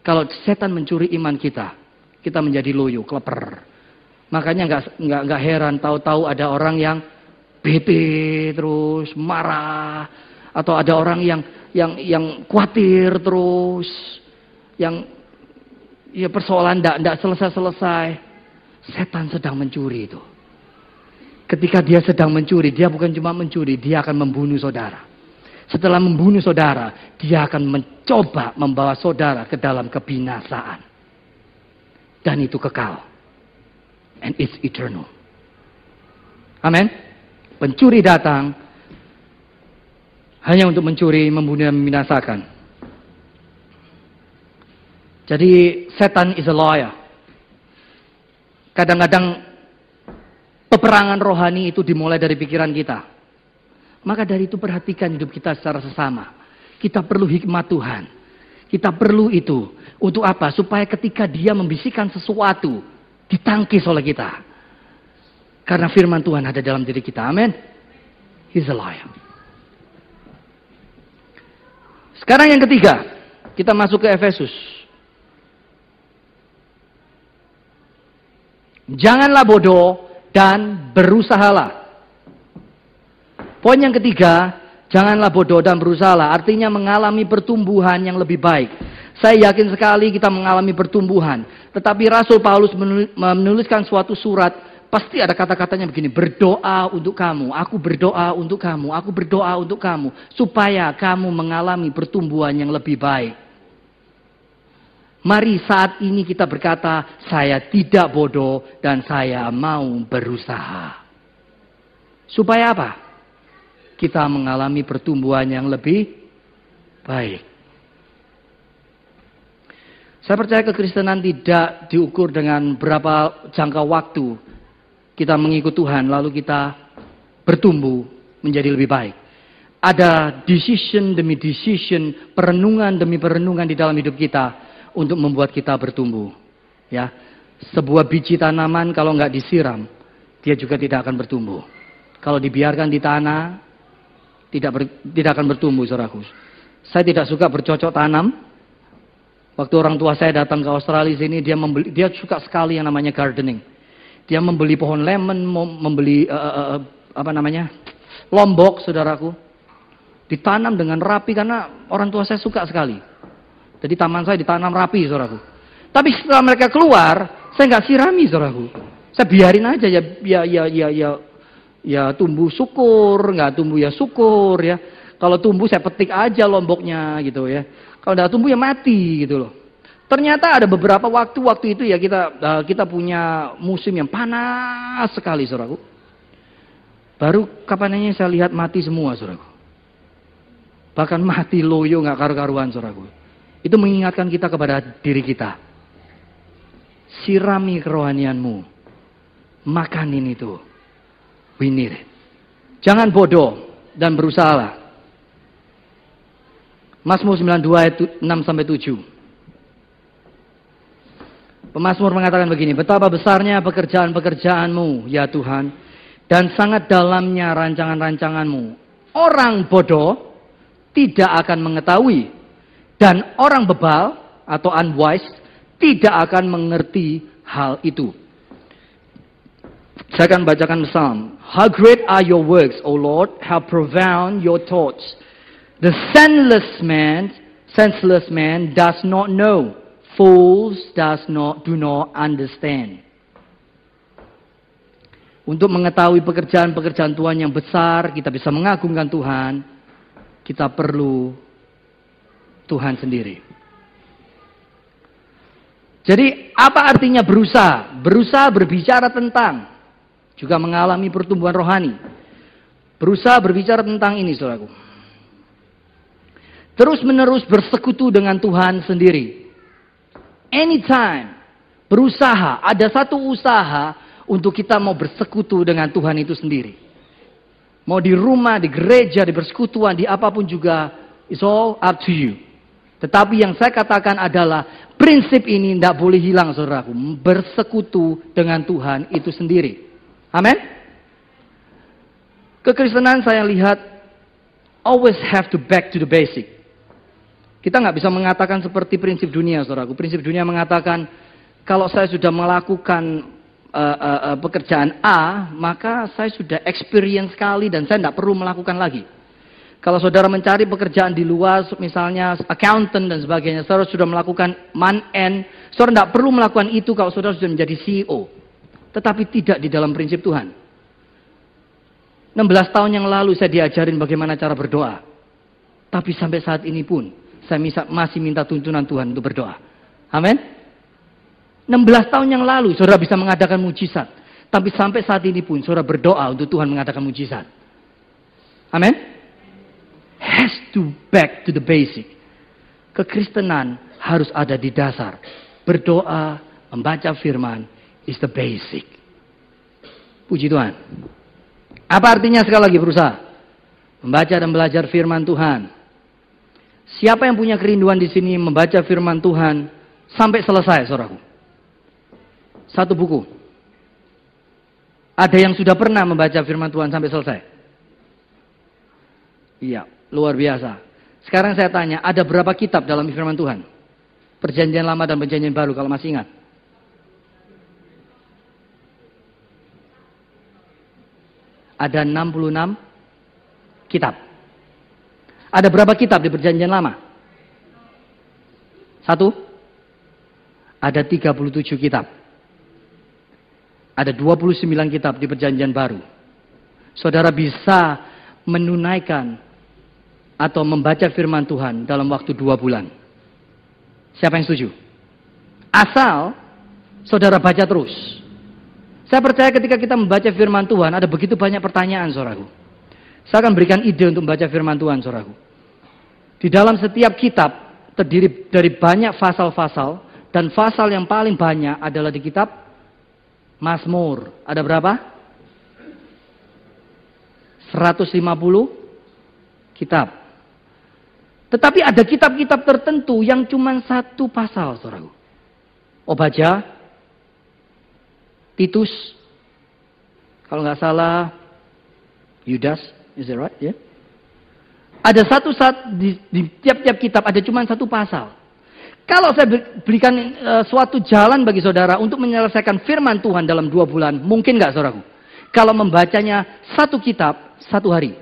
Speaker 1: Kalau setan mencuri iman kita, kita menjadi loyo, kleper. Makanya nggak nggak nggak heran tahu-tahu ada orang yang bete terus marah atau ada orang yang yang yang khawatir terus yang ya persoalan ndak ndak selesai-selesai. Setan sedang mencuri itu. Ketika dia sedang mencuri, dia bukan cuma mencuri, dia akan membunuh saudara. Setelah membunuh saudara, dia akan mencoba membawa saudara ke dalam kebinasaan. Dan itu kekal. And it's eternal. Amin. Pencuri datang hanya untuk mencuri, membunuh, dan membinasakan. Jadi setan is a liar. Kadang-kadang peperangan rohani itu dimulai dari pikiran kita. Maka dari itu perhatikan hidup kita secara sesama. Kita perlu hikmat Tuhan. Kita perlu itu. Untuk apa? Supaya ketika dia membisikkan sesuatu, ditangkis oleh kita. Karena firman Tuhan ada dalam diri kita. Amin. He's a liar. Sekarang yang ketiga, kita masuk ke Efesus. Janganlah bodoh dan berusahalah. Poin yang ketiga, janganlah bodoh dan berusahalah. Artinya mengalami pertumbuhan yang lebih baik. Saya yakin sekali kita mengalami pertumbuhan. Tetapi Rasul Paulus menuliskan suatu surat, pasti ada kata-katanya begini, berdoa untuk kamu, aku berdoa untuk kamu, aku berdoa untuk kamu, supaya kamu mengalami pertumbuhan yang lebih baik. Mari saat ini kita berkata, saya tidak bodoh dan saya mau berusaha. Supaya apa? Kita mengalami pertumbuhan yang lebih baik. Saya percaya kekristenan tidak diukur dengan berapa jangka waktu kita mengikut Tuhan lalu kita bertumbuh menjadi lebih baik. Ada decision demi decision, perenungan demi perenungan di dalam hidup kita untuk membuat kita bertumbuh. Ya, sebuah biji tanaman kalau nggak disiram, dia juga tidak akan bertumbuh. Kalau dibiarkan di tanah, tidak ber, tidak akan bertumbuh, saudaraku. Saya tidak suka bercocok tanam. Waktu orang tua saya datang ke Australia sini, dia membeli, dia suka sekali yang namanya gardening. Dia membeli pohon lemon, membeli uh, uh, apa namanya lombok, saudaraku. Ditanam dengan rapi karena orang tua saya suka sekali. Jadi taman saya ditanam rapi, saudaraku. Tapi setelah mereka keluar, saya nggak sirami, saudaraku. Saya biarin aja ya, ya, ya, ya, ya, ya tumbuh syukur, nggak tumbuh ya syukur ya. Kalau tumbuh saya petik aja lomboknya gitu ya. Kalau nggak tumbuh ya mati gitu loh. Ternyata ada beberapa waktu-waktu itu ya kita uh, kita punya musim yang panas sekali, saudaraku. Baru kapannya saya lihat mati semua, saudaraku. Bahkan mati loyo nggak karu-karuan, saudaraku. Itu mengingatkan kita kepada diri kita. Sirami kerohanianmu. Makanin itu. It. Jangan bodoh dan berusaha. Mazmur 92 ayat 6 sampai 7. Pemasmur mengatakan begini, betapa besarnya pekerjaan-pekerjaanmu, ya Tuhan, dan sangat dalamnya rancangan-rancanganmu. Orang bodoh tidak akan mengetahui dan orang bebal atau unwise tidak akan mengerti hal itu. Saya akan bacakan psalm. How great are your works, O Lord, how profound your thoughts. The senseless man, senseless man does not know. Fools does not do not understand. Untuk mengetahui pekerjaan-pekerjaan Tuhan yang besar, kita bisa mengagungkan Tuhan, kita perlu Tuhan sendiri. Jadi apa artinya berusaha? Berusaha berbicara tentang juga mengalami pertumbuhan rohani. Berusaha berbicara tentang ini, saudaraku. Terus menerus bersekutu dengan Tuhan sendiri. Anytime berusaha, ada satu usaha untuk kita mau bersekutu dengan Tuhan itu sendiri. Mau di rumah, di gereja, di persekutuan, di apa pun juga, it's all up to you. Tetapi yang saya katakan adalah prinsip ini tidak boleh hilang saudaraku. Bersekutu dengan Tuhan itu sendiri. Amin. Kekristenan saya lihat always have to back to the basic. Kita nggak bisa mengatakan seperti prinsip dunia, saudaraku. Prinsip dunia mengatakan kalau saya sudah melakukan uh, uh, uh, pekerjaan A, maka saya sudah experience sekali dan saya tidak perlu melakukan lagi. Kalau saudara mencari pekerjaan di luar, misalnya accountant dan sebagainya, saudara sudah melakukan man end, saudara tidak perlu melakukan itu kalau saudara sudah menjadi CEO. tetapi tidak di dalam prinsip Tuhan. 16 tahun yang lalu saya diajarin bagaimana cara berdoa. Tapi sampai saat ini pun saya masih minta tuntunan Tuhan untuk berdoa. Amin. 16 tahun yang lalu saudara bisa mengadakan mujizat. Tapi sampai saat ini pun saudara berdoa untuk Tuhan mengadakan mujizat. Amin. Has to back to the basic. Kekristenan harus ada di dasar. Berdoa, membaca firman is the basic. Puji Tuhan. Apa artinya sekali lagi berusaha? Membaca dan belajar firman Tuhan. Siapa yang punya kerinduan di sini membaca firman Tuhan sampai selesai, saudaraku? Satu buku. Ada yang sudah pernah membaca firman Tuhan sampai selesai? Iya, luar biasa. Sekarang saya tanya, ada berapa kitab dalam firman Tuhan? Perjanjian lama dan perjanjian baru kalau masih ingat. ada 66 kitab. Ada berapa kitab di perjanjian lama? Satu? Ada 37 kitab. Ada 29 kitab di perjanjian baru. Saudara bisa menunaikan atau membaca firman Tuhan dalam waktu dua bulan. Siapa yang setuju? Asal saudara baca terus. Saya percaya ketika kita membaca firman Tuhan, ada begitu banyak pertanyaan, saudaraku. Saya akan berikan ide untuk membaca firman Tuhan, saudaraku. Di dalam setiap kitab, terdiri dari banyak pasal-pasal, dan pasal yang paling banyak adalah di kitab Mazmur. Ada berapa? 150 kitab. Tetapi ada kitab-kitab tertentu yang cuma satu pasal, saudaraku. Obaja, Titus, kalau nggak salah, Yudas, is that right? Yeah. Ada satu saat di, tiap-tiap kitab ada cuma satu pasal. Kalau saya berikan uh, suatu jalan bagi saudara untuk menyelesaikan firman Tuhan dalam dua bulan, mungkin nggak saudaraku? Kalau membacanya satu kitab satu hari.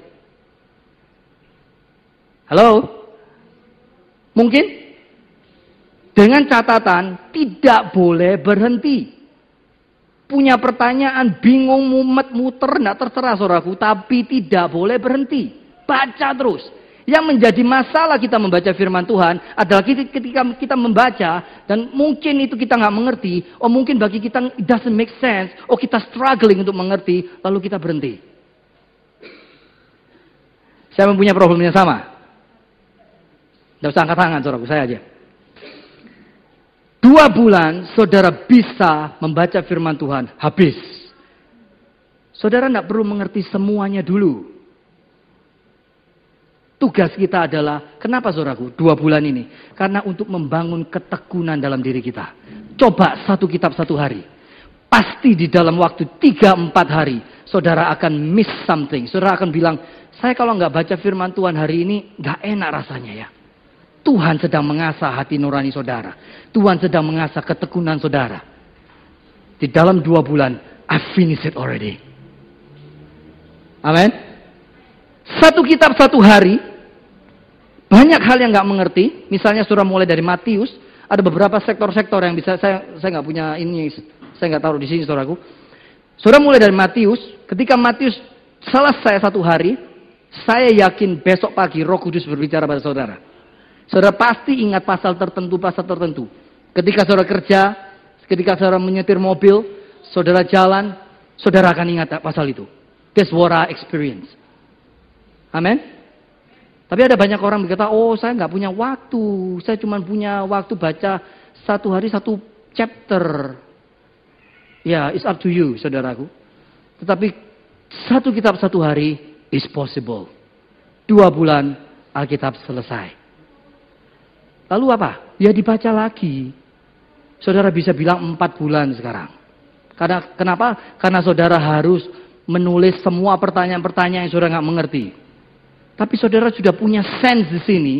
Speaker 1: Halo? Mungkin? Dengan catatan tidak boleh berhenti punya pertanyaan, bingung, mumet, muter, tidak terserah saudaraku. Tapi tidak boleh berhenti. Baca terus. Yang menjadi masalah kita membaca firman Tuhan adalah ketika kita membaca dan mungkin itu kita nggak mengerti, oh mungkin bagi kita it doesn't make sense, oh kita struggling untuk mengerti, lalu kita berhenti. Saya mempunyai problem yang sama. Tidak usah angkat tangan, saudaraku, saya aja. Dua bulan saudara bisa membaca firman Tuhan habis. Saudara tidak perlu mengerti semuanya dulu. Tugas kita adalah, kenapa saudaraku, dua bulan ini? Karena untuk membangun ketekunan dalam diri kita. Coba satu kitab satu hari. Pasti di dalam waktu tiga empat hari, saudara akan miss something. Saudara akan bilang, saya kalau nggak baca firman Tuhan hari ini, nggak enak rasanya ya. Tuhan sedang mengasah hati nurani saudara. Tuhan sedang mengasah ketekunan saudara. Di dalam dua bulan, I finished it already. Amin. Satu kitab satu hari, banyak hal yang nggak mengerti. Misalnya surah mulai dari Matius, ada beberapa sektor-sektor yang bisa saya saya nggak punya ini, saya nggak taruh di sini saudaraku. Surah mulai dari Matius, ketika Matius selesai satu hari, saya yakin besok pagi Roh Kudus berbicara pada saudara. Saudara pasti ingat pasal tertentu, pasal tertentu. Ketika saudara kerja, ketika saudara menyetir mobil, saudara jalan, saudara akan ingat pasal itu. That's what experience. Amin. Tapi ada banyak orang berkata, oh saya nggak punya waktu, saya cuma punya waktu baca satu hari satu chapter. Ya, yeah, it's up to you, saudaraku. Tetapi satu kitab satu hari is possible. Dua bulan Alkitab selesai. Lalu apa? Ya dibaca lagi. Saudara bisa bilang empat bulan sekarang. Karena kenapa? Karena saudara harus menulis semua pertanyaan-pertanyaan yang saudara nggak mengerti. Tapi saudara sudah punya sense di sini.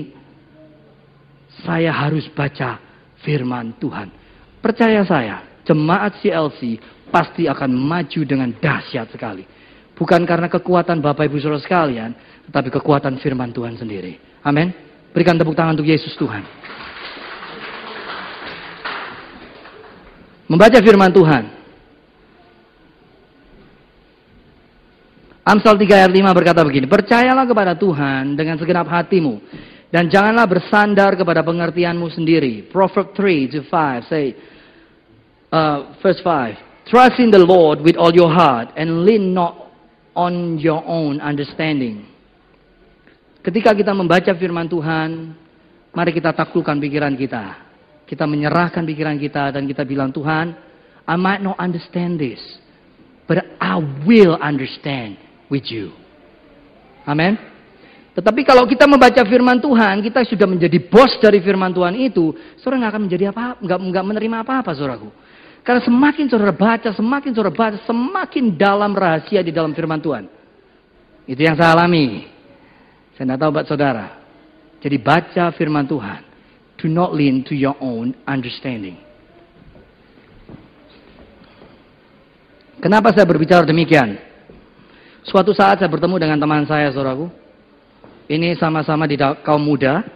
Speaker 1: Saya harus baca firman Tuhan. Percaya saya, jemaat CLC pasti akan maju dengan dahsyat sekali. Bukan karena kekuatan Bapak Ibu Saudara sekalian, tetapi kekuatan firman Tuhan sendiri. Amin. Berikan tepuk tangan untuk Yesus Tuhan. Membaca firman Tuhan. Amsal 3 ayat 5 berkata begini, Percayalah kepada Tuhan dengan segenap hatimu, dan janganlah bersandar kepada pengertianmu sendiri. Proverb 3 to 5, say, uh, verse 5, Trust in the Lord with all your heart, and lean not on your own understanding. Ketika kita membaca firman Tuhan, mari kita taklukkan pikiran kita. Kita menyerahkan pikiran kita dan kita bilang, Tuhan, I might not understand this, but I will understand with you. Amin. Tetapi kalau kita membaca firman Tuhan, kita sudah menjadi bos dari firman Tuhan itu, saudara nggak akan menjadi apa, nggak nggak menerima apa-apa, saudaraku. Karena semakin saudara baca, semakin saudara baca, semakin dalam rahasia di dalam firman Tuhan. Itu yang saya alami. Saya tidak tahu buat saudara. Jadi baca firman Tuhan. Do not lean to your own understanding. Kenapa saya berbicara demikian? Suatu saat saya bertemu dengan teman saya, saudaraku. Ini sama-sama di kaum muda.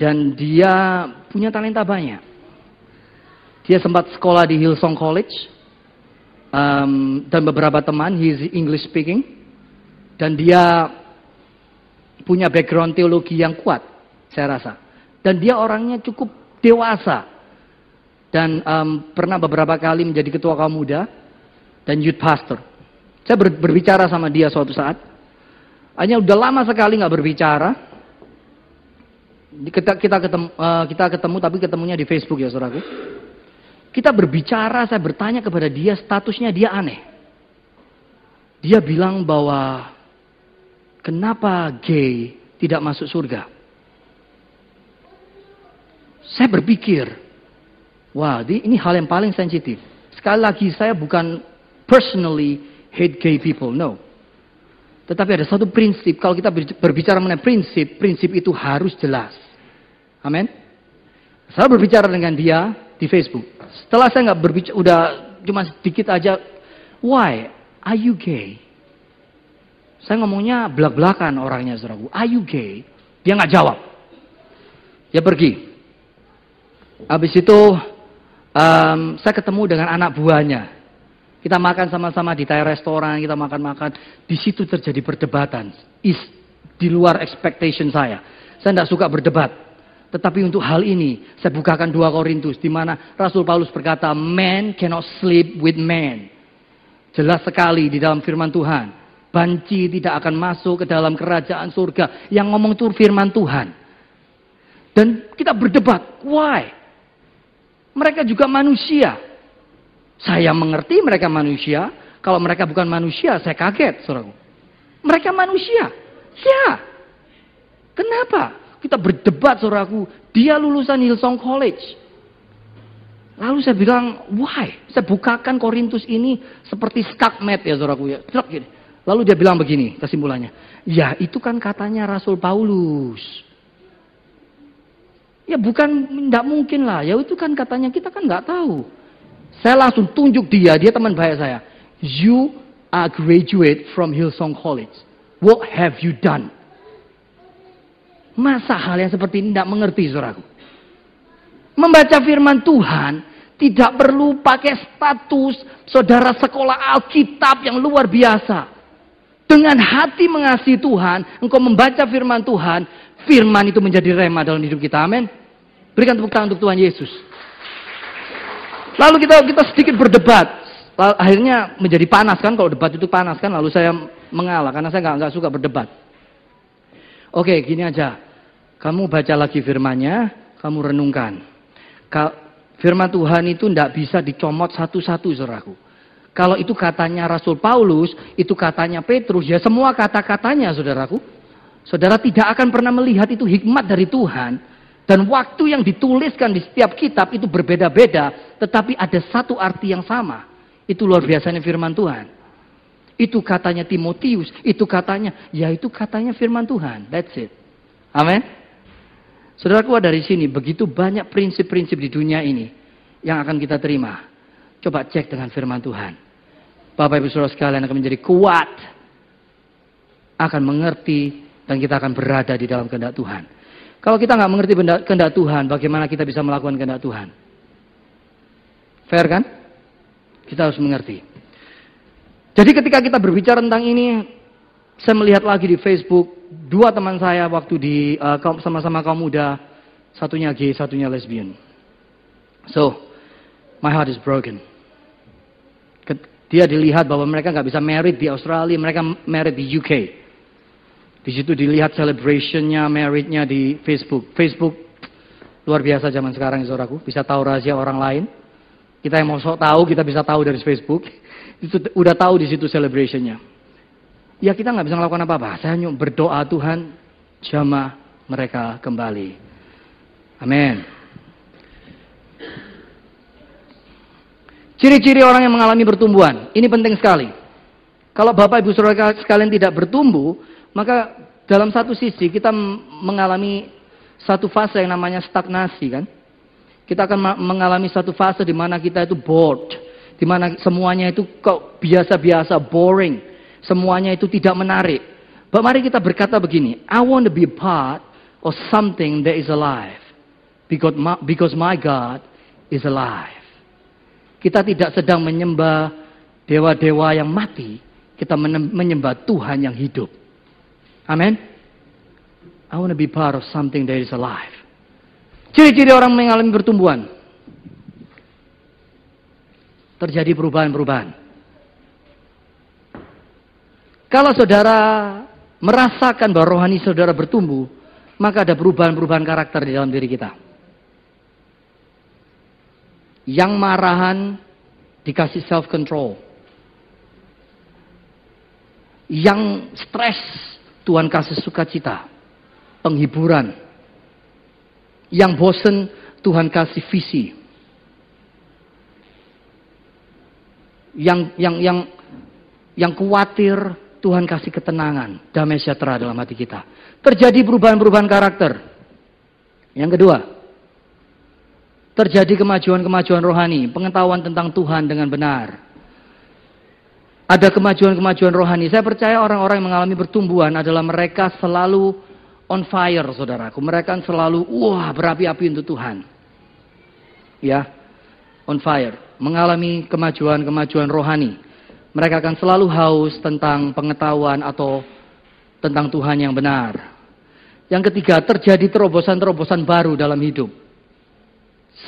Speaker 1: Dan dia punya talenta banyak. Dia sempat sekolah di Hillsong College. Um, dan beberapa teman, he's English speaking. Dan dia punya background teologi yang kuat, saya rasa. Dan dia orangnya cukup dewasa. Dan um, pernah beberapa kali menjadi ketua kaum muda dan youth pastor. Saya ber, berbicara sama dia suatu saat. Hanya udah lama sekali nggak berbicara. Kita, kita, ketemu, uh, kita ketemu, tapi ketemunya di Facebook ya saudaraku. Kita berbicara, saya bertanya kepada dia, statusnya dia aneh. Dia bilang bahwa kenapa gay tidak masuk surga? Saya berpikir, wah ini hal yang paling sensitif. Sekali lagi saya bukan personally hate gay people, no. Tetapi ada satu prinsip, kalau kita berbicara mengenai prinsip, prinsip itu harus jelas. Amin. Saya berbicara dengan dia di Facebook. Setelah saya nggak berbicara, udah cuma sedikit aja, why are you gay? Saya ngomongnya belak-belakan orangnya, saudaraku. Are you gay? Dia nggak jawab. Dia pergi. Habis itu um, saya ketemu dengan anak buahnya. Kita makan sama-sama di Thai restoran, kita makan-makan. Di situ terjadi perdebatan. Is di luar expectation saya. Saya tidak suka berdebat. Tetapi untuk hal ini, saya bukakan dua Korintus. Di mana Rasul Paulus berkata, Man cannot sleep with man. Jelas sekali di dalam firman Tuhan. Banci tidak akan masuk ke dalam kerajaan surga. Yang ngomong itu firman Tuhan. Dan kita berdebat. Why? Mereka juga manusia. Saya mengerti mereka manusia. Kalau mereka bukan manusia, saya kaget, saudaraku. Mereka manusia. Ya. Kenapa? Kita berdebat, saudaraku. Dia lulusan Hillsong College. Lalu saya bilang, why? Saya bukakan Korintus ini seperti skakmat ya, saudaraku. Ya. Lalu dia bilang begini, kesimpulannya. Ya, itu kan katanya Rasul Paulus. Ya bukan, tidak mungkin lah. Ya itu kan katanya, kita kan nggak tahu. Saya langsung tunjuk dia, dia teman baik saya. You are graduate from Hillsong College. What have you done? Masa hal yang seperti ini tidak mengerti, saudaraku? Membaca firman Tuhan tidak perlu pakai status saudara sekolah Alkitab yang luar biasa. Dengan hati mengasihi Tuhan, engkau membaca firman Tuhan, firman itu menjadi remah dalam hidup kita. Amin. Berikan tepuk tangan untuk Tuhan Yesus. Lalu kita kita sedikit berdebat. Lalu, akhirnya menjadi panas kan kalau debat itu panas kan. Lalu saya mengalah karena saya nggak nggak suka berdebat. Oke, gini aja. Kamu baca lagi firmannya, kamu renungkan. Firman Tuhan itu tidak bisa dicomot satu-satu, saudaraku. Kalau itu katanya Rasul Paulus, itu katanya Petrus, ya semua kata-katanya, saudaraku. Saudara tidak akan pernah melihat itu hikmat dari Tuhan dan waktu yang dituliskan di setiap kitab itu berbeda-beda, tetapi ada satu arti yang sama. Itu luar biasanya firman Tuhan. Itu katanya Timotius, itu katanya, ya itu katanya firman Tuhan. That's it. Amin. Saudaraku dari sini, begitu banyak prinsip-prinsip di dunia ini yang akan kita terima. Coba cek dengan firman Tuhan. Bapak Ibu Saudara sekalian akan menjadi kuat. Akan mengerti dan kita akan berada di dalam kehendak Tuhan. Kalau kita nggak mengerti kehendak Tuhan, bagaimana kita bisa melakukan kehendak Tuhan? Fair kan? Kita harus mengerti. Jadi ketika kita berbicara tentang ini, saya melihat lagi di Facebook, dua teman saya waktu di uh, sama-sama kaum muda, satunya gay, satunya lesbian. So, my heart is broken. Dia dilihat bahwa mereka nggak bisa married di Australia, mereka married di UK. Di situ dilihat celebrationnya, marriednya di Facebook. Facebook luar biasa zaman sekarang, saudaraku. Bisa tahu rahasia orang lain. Kita yang mau sok tahu, kita bisa tahu dari Facebook. Itu udah tahu di situ celebrationnya. Ya kita nggak bisa melakukan apa-apa. Saya hanya berdoa Tuhan, jamah mereka kembali. Amin. Ciri-ciri orang yang mengalami pertumbuhan. Ini penting sekali. Kalau Bapak Ibu Saudara sekalian tidak bertumbuh, maka dalam satu sisi kita mengalami satu fase yang namanya stagnasi kan. Kita akan mengalami satu fase di mana kita itu bored. Di mana semuanya itu kok biasa-biasa, boring. Semuanya itu tidak menarik. But mari kita berkata begini, I want to be part of something that is alive. Because my, because my God is alive. Kita tidak sedang menyembah dewa-dewa yang mati. Kita menyembah Tuhan yang hidup. Amin. I want to be part of something that is alive. Ciri-ciri orang mengalami pertumbuhan. Terjadi perubahan-perubahan. Kalau saudara merasakan bahwa rohani saudara bertumbuh, maka ada perubahan-perubahan karakter di dalam diri kita. Yang marahan dikasih self control. Yang stres Tuhan kasih sukacita, penghiburan. Yang bosen Tuhan kasih visi. Yang yang yang yang khawatir Tuhan kasih ketenangan, damai sejahtera dalam hati kita. Terjadi perubahan-perubahan karakter. Yang kedua, terjadi kemajuan-kemajuan rohani, pengetahuan tentang Tuhan dengan benar. Ada kemajuan-kemajuan rohani. Saya percaya orang-orang yang mengalami pertumbuhan adalah mereka selalu on fire, saudaraku. Mereka selalu, wah, berapi-api untuk Tuhan. Ya, on fire. Mengalami kemajuan-kemajuan rohani. Mereka akan selalu haus tentang pengetahuan atau tentang Tuhan yang benar. Yang ketiga, terjadi terobosan-terobosan baru dalam hidup.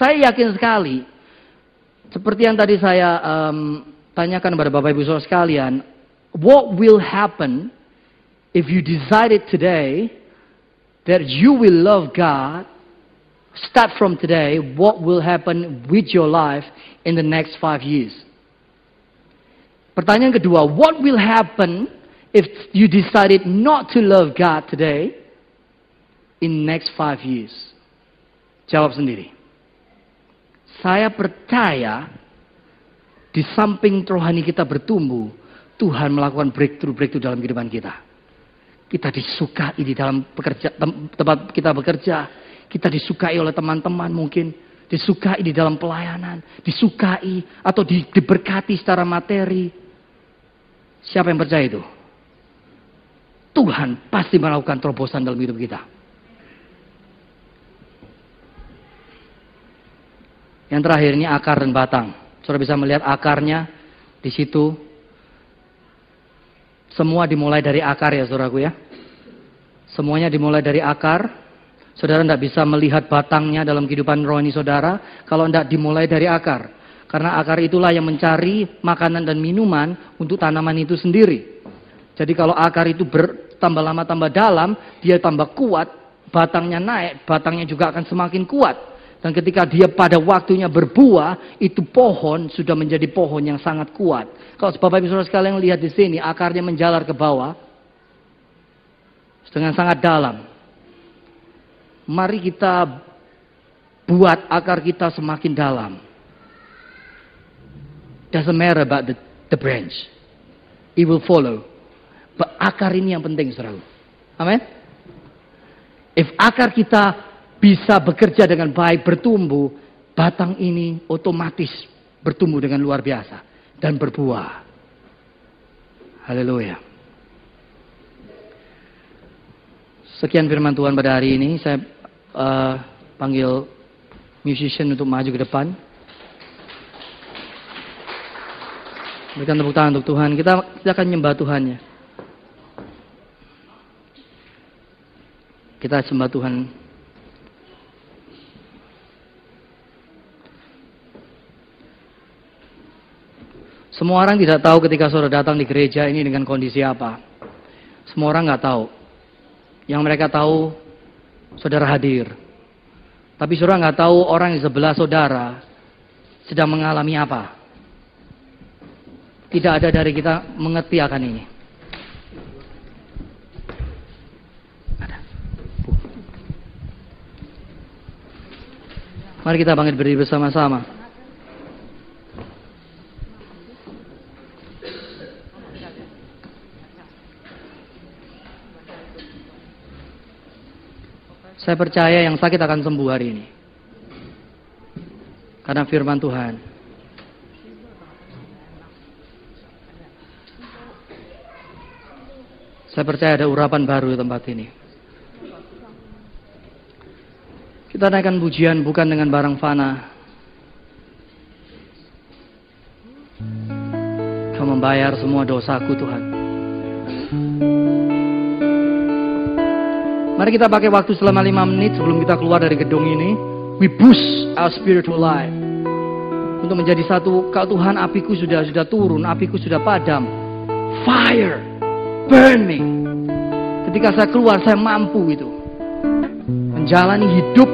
Speaker 1: Saya yakin sekali, seperti yang tadi saya um, tanyakan kepada Bapak Ibu Saudara sekalian, what will happen if you decided today that you will love God, start from today, what will happen with your life in the next five years? Pertanyaan kedua, what will happen if you decided not to love God today in next five years? Jawab sendiri. Saya percaya di samping rohani kita bertumbuh, Tuhan melakukan breakthrough-breakthrough dalam kehidupan kita. Kita disukai di dalam pekerja, tempat kita bekerja. Kita disukai oleh teman-teman mungkin. Disukai di dalam pelayanan. Disukai atau di, diberkati secara materi. Siapa yang percaya itu? Tuhan pasti melakukan terobosan dalam hidup kita. Yang terakhir ini akar dan batang. Saudara bisa melihat akarnya di situ. Semua dimulai dari akar ya saudaraku ya. Semuanya dimulai dari akar. Saudara tidak bisa melihat batangnya dalam kehidupan rohani saudara kalau tidak dimulai dari akar. Karena akar itulah yang mencari makanan dan minuman untuk tanaman itu sendiri. Jadi kalau akar itu bertambah lama tambah dalam, dia tambah kuat, batangnya naik, batangnya juga akan semakin kuat. Dan ketika dia pada waktunya berbuah, itu pohon sudah menjadi pohon yang sangat kuat. Kalau Bapak Ibu Saudara sekalian lihat di sini, akarnya menjalar ke bawah dengan sangat dalam. Mari kita buat akar kita semakin dalam. Doesn't matter about the, the branch. It will follow. But akar ini yang penting, saudara. Amin. If akar kita bisa bekerja dengan baik, bertumbuh, batang ini otomatis bertumbuh dengan luar biasa dan berbuah. Haleluya. Sekian firman Tuhan pada hari ini. Saya uh, panggil musician untuk maju ke depan. Berikan tepuk tangan untuk Tuhan. Kita, kita akan nyembah Tuhannya. Kita sembah Tuhan. Semua orang tidak tahu ketika saudara datang di gereja ini dengan kondisi apa. Semua orang nggak tahu. Yang mereka tahu saudara hadir. Tapi saudara nggak tahu orang di sebelah saudara sedang mengalami apa. Tidak ada dari kita mengerti akan ini. Mari kita bangkit berdiri bersama-sama. Saya percaya yang sakit akan sembuh hari ini. Karena firman Tuhan. Saya percaya ada urapan baru di tempat ini. Kita naikkan pujian bukan dengan barang fana. Kau membayar semua dosaku Tuhan. Mari kita pakai waktu selama lima menit sebelum kita keluar dari gedung ini. We boost our spiritual life. Untuk menjadi satu, kau Tuhan apiku sudah sudah turun, apiku sudah padam. Fire, burn me. Ketika saya keluar, saya mampu itu. Menjalani hidup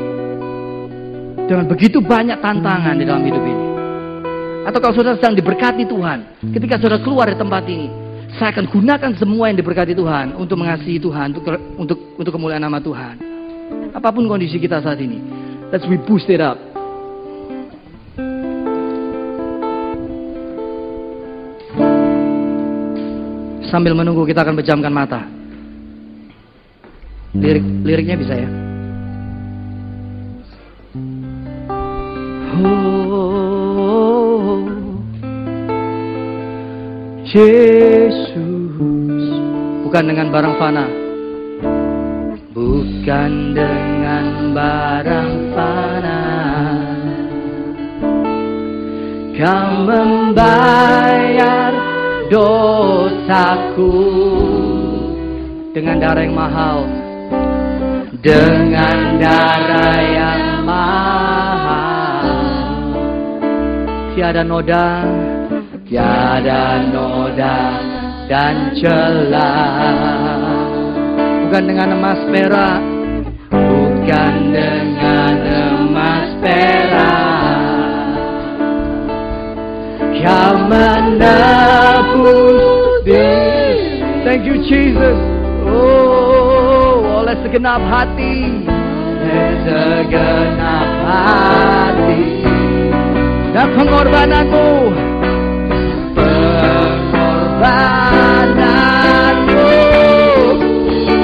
Speaker 1: dengan begitu banyak tantangan di dalam hidup ini. Atau kalau saudara sedang diberkati Tuhan, ketika saudara keluar dari tempat ini, saya akan gunakan semua yang diberkati Tuhan untuk mengasihi Tuhan, untuk untuk untuk kemuliaan nama Tuhan. Apa pun kondisi kita saat ini, let's we boost it up. Sambil menunggu kita akan pejamkan mata. Lirik liriknya bisa ya. Oh, Yesus. Bukan dengan barang fana. Bukan dengan barang fana. Kau membayar dosaku dengan darah yang mahal. Dengan darah yang tiada noda, tiada noda dan celah. Bukan dengan emas perak, bukan dengan emas perak. Kau menebus Thank you Jesus. Oh, oleh segenap hati, segenap hati dan pengorbananmu pengorbananmu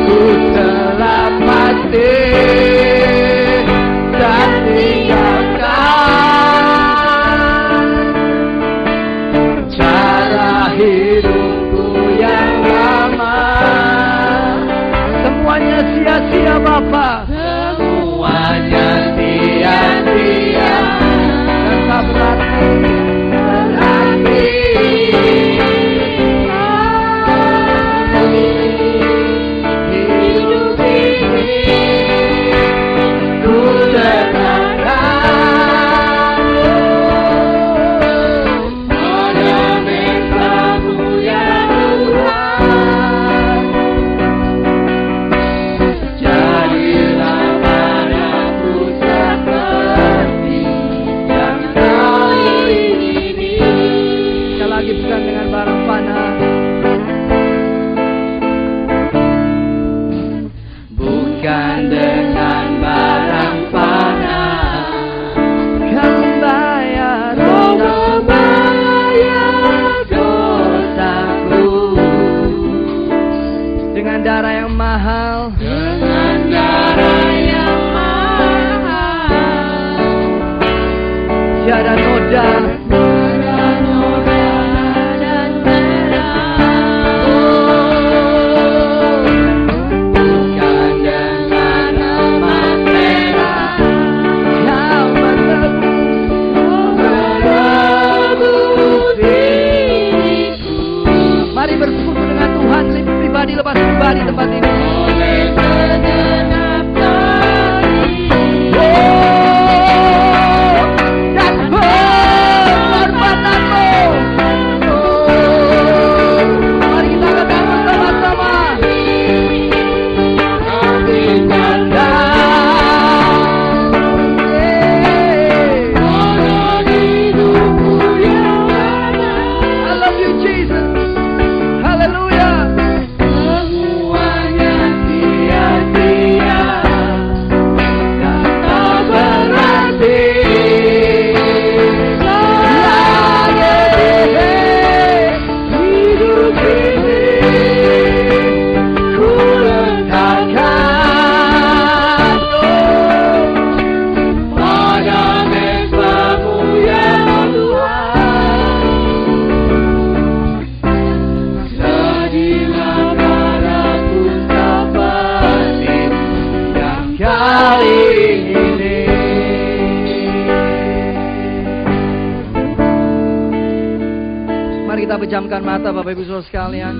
Speaker 1: ku telah mati ya era noche Bapak Ibu Saudara sekalian.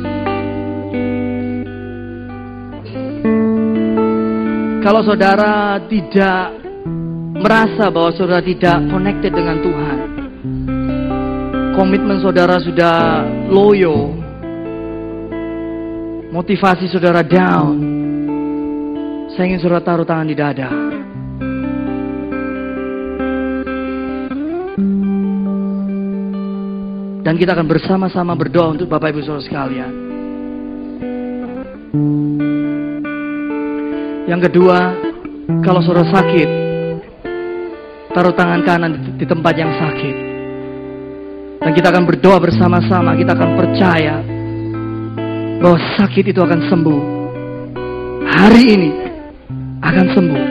Speaker 1: Kalau saudara tidak merasa bahwa saudara tidak connected dengan Tuhan Komitmen saudara sudah loyo Motivasi saudara down Saya ingin saudara taruh tangan di dada Dan kita akan bersama-sama berdoa untuk Bapak Ibu Saudara sekalian. Yang kedua, kalau saudara sakit, taruh tangan kanan di, tempat yang sakit. Dan kita akan berdoa bersama-sama, kita akan percaya bahwa sakit itu akan sembuh. Hari ini akan sembuh.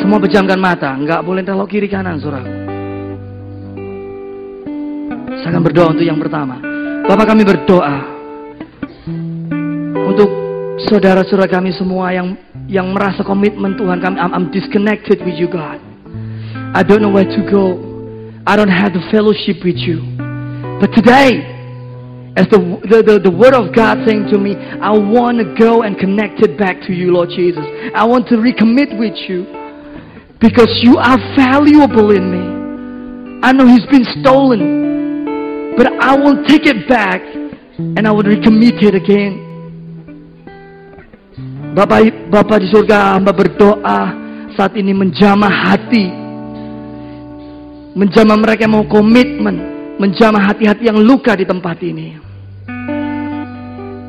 Speaker 1: Semua pejamkan mata, nggak boleh telok kiri kanan, saudara. Saya akan berdoa untuk yang pertama. Bapak kami berdoa untuk saudara-saudara kami semua yang yang merasa komitmen Tuhan kami I'm, I'm disconnected with you God. I don't know where to go. I don't have the fellowship with you. But today, as the, the, the, the word of God saying to me, I want to go and connect it back to you, Lord Jesus. I want to recommit with you because you are valuable in me. I know he's been stolen, but I will take it back and I will recommit it again. Bapak, Bapak di surga, hamba berdoa saat ini menjamah hati. Menjamah mereka yang mau komitmen. Menjamah hati-hati yang luka di tempat ini.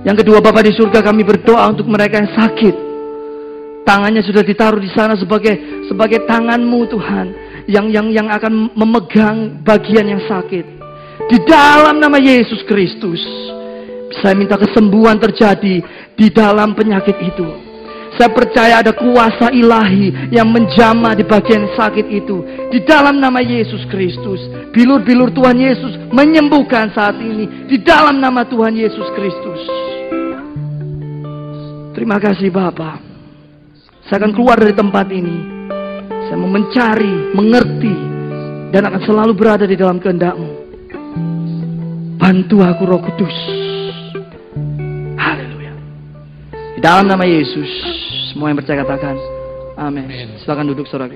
Speaker 1: Yang kedua, Bapak di surga kami berdoa untuk mereka yang sakit. Tangannya sudah ditaruh di sana sebagai sebagai tanganmu Tuhan. Yang yang yang akan memegang bagian yang sakit. Di dalam nama Yesus Kristus. Saya minta kesembuhan terjadi di dalam penyakit itu. Saya percaya ada kuasa ilahi yang menjamah di bagian sakit itu. Di dalam nama Yesus Kristus. Bilur-bilur Tuhan Yesus menyembuhkan saat ini. Di dalam nama Tuhan Yesus Kristus. Terima kasih Bapak. Saya akan keluar dari tempat ini. Saya mau mencari, mengerti, dan akan selalu berada di dalam kehendakmu. Bantu aku roh kudus. Haleluya. Di dalam nama Yesus, semua yang percaya katakan. Amin. Silakan duduk saudara.